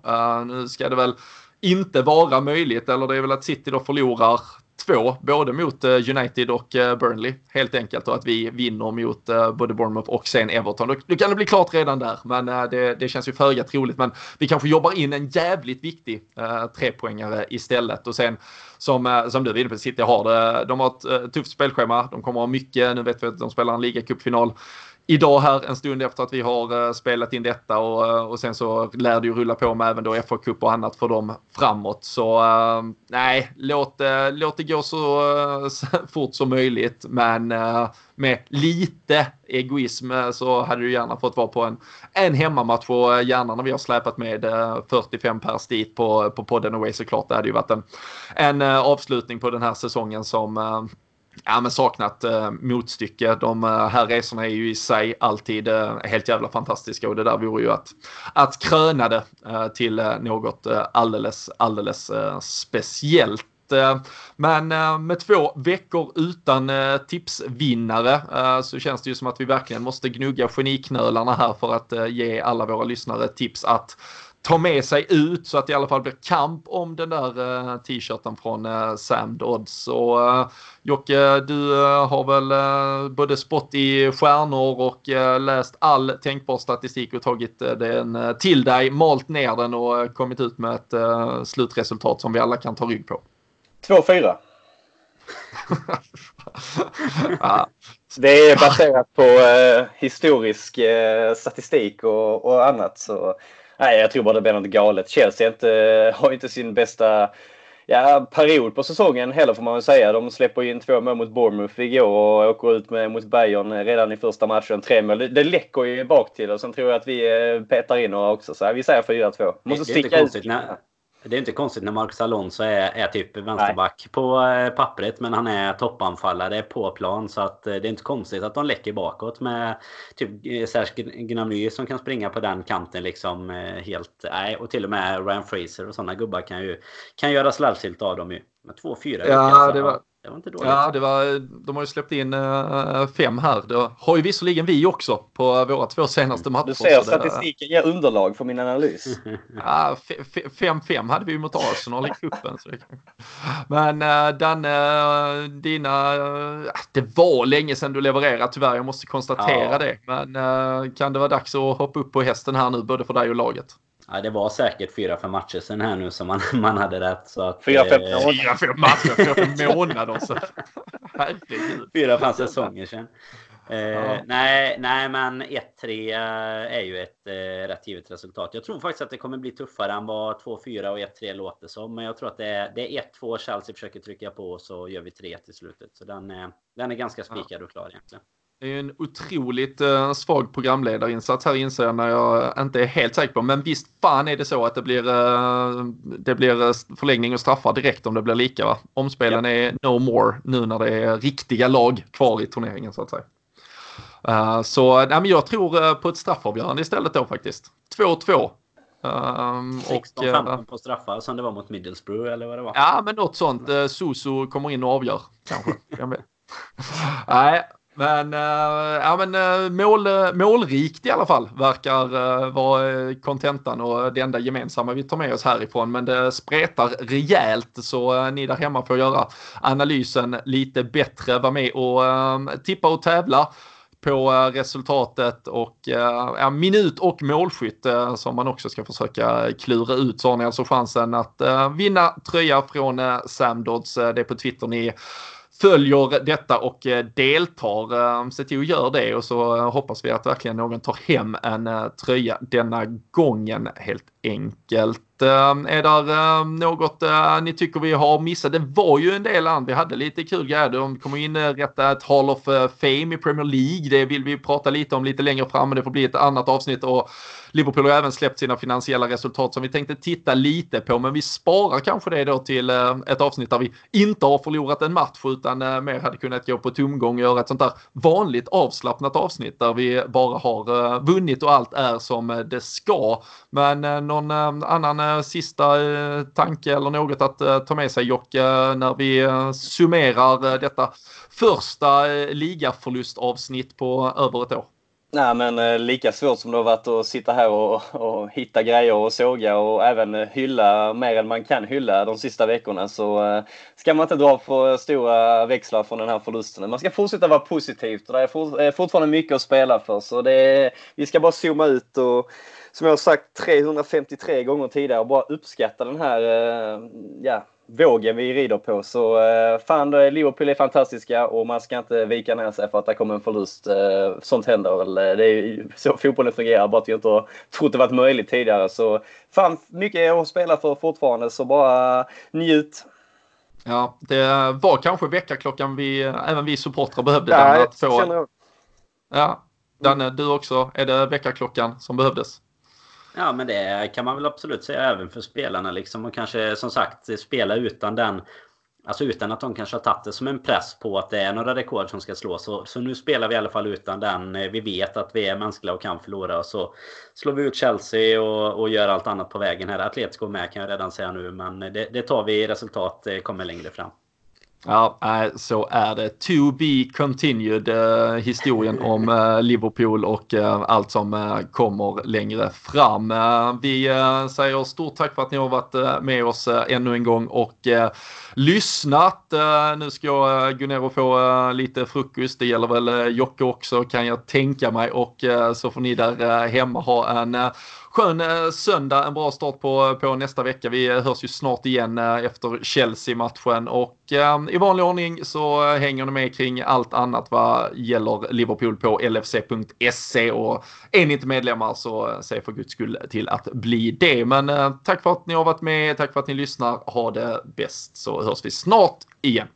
nu ska det väl inte vara möjligt, eller det är väl att City då förlorar två, både mot eh, United och eh, Burnley helt enkelt och att vi vinner mot eh, både Bournemouth och sen Everton. Nu kan det bli klart redan där, men det, det känns ju föga troligt. Men vi kanske jobbar in en jävligt viktig trepoängare istället och sen som, som du var inne på, City har det. De har ett tufft spelschema. De kommer att ha mycket. Nu vet vi att de spelar en ligacupfinal idag här en stund efter att vi har uh, spelat in detta och, eh, och sen så lär det ju rulla på med även då FA Cup och annat för dem framåt. Så uh, nej, låt, uh, låt det gå så, så fort som möjligt. Men med lite egoism så hade du gärna fått vara på en, en hemmamatch och gärna när vi har släpat med 45 pers dit på, på podden Away såklart. Det hade ju varit en, en avslutning på den här säsongen som ja, men saknat eh, motstycke. De eh, här resorna är ju i sig alltid eh, helt jävla fantastiska och det där vore ju att, att kröna det eh, till eh, något eh, alldeles, alldeles eh, speciellt. Men med två veckor utan tipsvinnare så känns det ju som att vi verkligen måste gnugga geniknölarna här för att ge alla våra lyssnare tips att ta med sig ut så att det i alla fall blir kamp om den där t-shirten från Sam Dodds. Och Jocke, du har väl både spott i stjärnor och läst all tänkbar statistik och tagit den till dig, malt ner den och kommit ut med ett slutresultat som vi alla kan ta rygg på. 2-4. ja. Det är baserat på eh, historisk eh, statistik och, och, annat. Så, nej, jag tror bara det blir något galet. Chelsea inte, har inte sin bästa ja, period på säsongen heller får man väl säga. De släpper in två mål mot Bournemouth igår och åker ut med, mot Bayern redan i första matchen. Tre mål. Det, det läcker ju bak till och sen tror jag att vi eh, petar in några också. Så vi säger 4-2. Måste sticka ut. Det är inte konstigt när Marcus Alonso är, är typ vänsterback Nej. på eh, pappret men han är toppanfallare på plan så att eh, det är inte konstigt att de läcker bakåt med typ eh, Serge Gnabry som kan springa på den kanten liksom helt... Nej, och till och med Ryan Fraser och sådana gubbar kan ju kan göra slarvsilt av dem ju. Med 2-4 Ja, alltså. det var, det var inte dåligt. Ja, det var, de har ju släppt in uh, fem här. Det har ju visserligen vi också på våra två senaste matcher. Du ser statistiken ger underlag för min analys. Ja, 5-5 hade vi ju mot Arsenal i cupen. Men uh, Danne, uh, dina... Uh, det var länge sedan du levererade tyvärr. Jag måste konstatera ja. det. Men kan det vara dags att hoppa upp på hästen här nu både för dig och laget? Ja, det var säkert fyra, fem matcher sen här nu som man, man hade rätt. Så att, fyra, fem, eh, fyra, fem matcher, fyra, fem månader. Så. Herregud. Fyra, fem säsonger sedan. Eh, ja. nej, nej, men 1-3 är ju ett eh, rätt givet resultat. Jag tror faktiskt att det kommer bli tuffare än vad 2-4 och 1-3 låter som. Men jag tror att det är, det är 1-2 Chelsea försöker trycka på och så gör vi 3 till slutet. Så den, är, den är ganska spikad och klar egentligen. Det är en otroligt uh, svag programledarinsats här inser jag när jag inte är helt säker på. Men visst fan är det så att det blir, uh, det blir eh, förlängning och straffar direkt om det blir lika. Va? Omspelen ja. är no more nu när det är riktiga lag kvar i turneringen så att säga. Uh, så nej, men jag tror på ett straffavgörande istället då faktiskt. 2-2. Um, 16-15 på straffar som det var mot Middlesbrough eller vad det var. Ja men något sånt. Susu kommer in och avgör kanske. Nej, men, eh, ja, men eh, mål, eh, målrikt i alla fall verkar vara kontentan och det enda gemensamma vi tar med oss härifrån. Men det spretar rejält så ni där hemma får göra analysen lite bättre. Var med och tippa och tävla på resultatet och ja, minut och målskytt som man också ska försöka klura ut. Så har ni alltså chansen att vinna tröja från Sam Dodds. Det är på Twitter ni följer detta och eh, deltar. Eh, se till att göra det och så eh, hoppas vi att verkligen någon tar hem en tröja denna gången helt enkelt. Är det något ni tycker vi har missat? Det var ju en del annat. Vi hade lite kul grejer. De kommer inrätta ett Hall of Fame i Premier League. Det vill vi prata lite om lite längre fram. Men det får bli ett annat avsnitt och Liverpool har även släppt sina finansiella resultat som vi tänkte titta lite på. Men vi sparar kanske det då till eh, ett avsnitt där vi inte har förlorat en match utan eh, mer hade kunnat gå på tomgång och göra ett sånt där vanligt avslappnat avsnitt där vi bara har eh, vunnit och allt är som det ska. Men någon annan sista tanke eller något att ta med sig Jocke när vi summerar detta första ligaförlustavsnitt på över ett år? Nej men eh, lika svårt som det har varit att sitta här och, och, hitta grejer och såga och även eh, hylla mer än man kan hylla de sista veckorna så eh, ska man inte dra för stora växlar från den här förlusten. Man ska fortsätta vara positivt och det är fortfarande mycket att spela för så det är, vi ska bara zooma ut och som jag har sagt 353 gånger tidigare bara uppskatta den här eh, ja, vågen vi rider på. Så eh, fan, Liverpool är fantastiska och man ska inte vika ner sig för att det kommer en förlust. Eh, sånt händer väl. Det är ju så fotbollen fungerar, bara att vi inte har trott det varit möjligt tidigare. Så fan, mycket att spela för fortfarande, så bara njut. Ja, det var kanske väckarklockan vi, även vi supportrar behövde. Ja, att få... Ja, Danne, du också. Är det väckarklockan som behövdes? Ja, men det kan man väl absolut säga även för spelarna liksom. Och kanske som sagt spela utan den Alltså utan att de kanske har tagit det som en press på att det är några rekord som ska slås. Så, så nu spelar vi i alla fall utan den. Vi vet att vi är mänskliga och kan förlora. Så slår vi ut Chelsea och, och gör allt annat på vägen här. Atletico med kan jag redan säga nu. Men det, det tar vi i resultat eh, kommer längre fram. Ja, eh, så är det. To be continued eh, historien om eh, Liverpool och eh, allt som eh, kommer längre fram. Eh, vi säger stort tack för att ni har varit med oss ännu en gång och lyssnat. Nu ska jag Gunero få lite frukost. Det gäller väl Jocke också kan jag tänka mig och så får ni där hemma ha en skön eh, söndag, en bra start på, på nästa vecka. Vi eh, hörs ju snart igen eh, efter Chelsea-matchen och i vanlig ordning så hänger ni med kring allt annat vad gäller Liverpool på lfc.se och är ni inte medlemmar så säg för guds skull till att bli det. Men tack för att ni har varit med, tack för att ni lyssnar. Ha det bäst så hörs vi snart igen.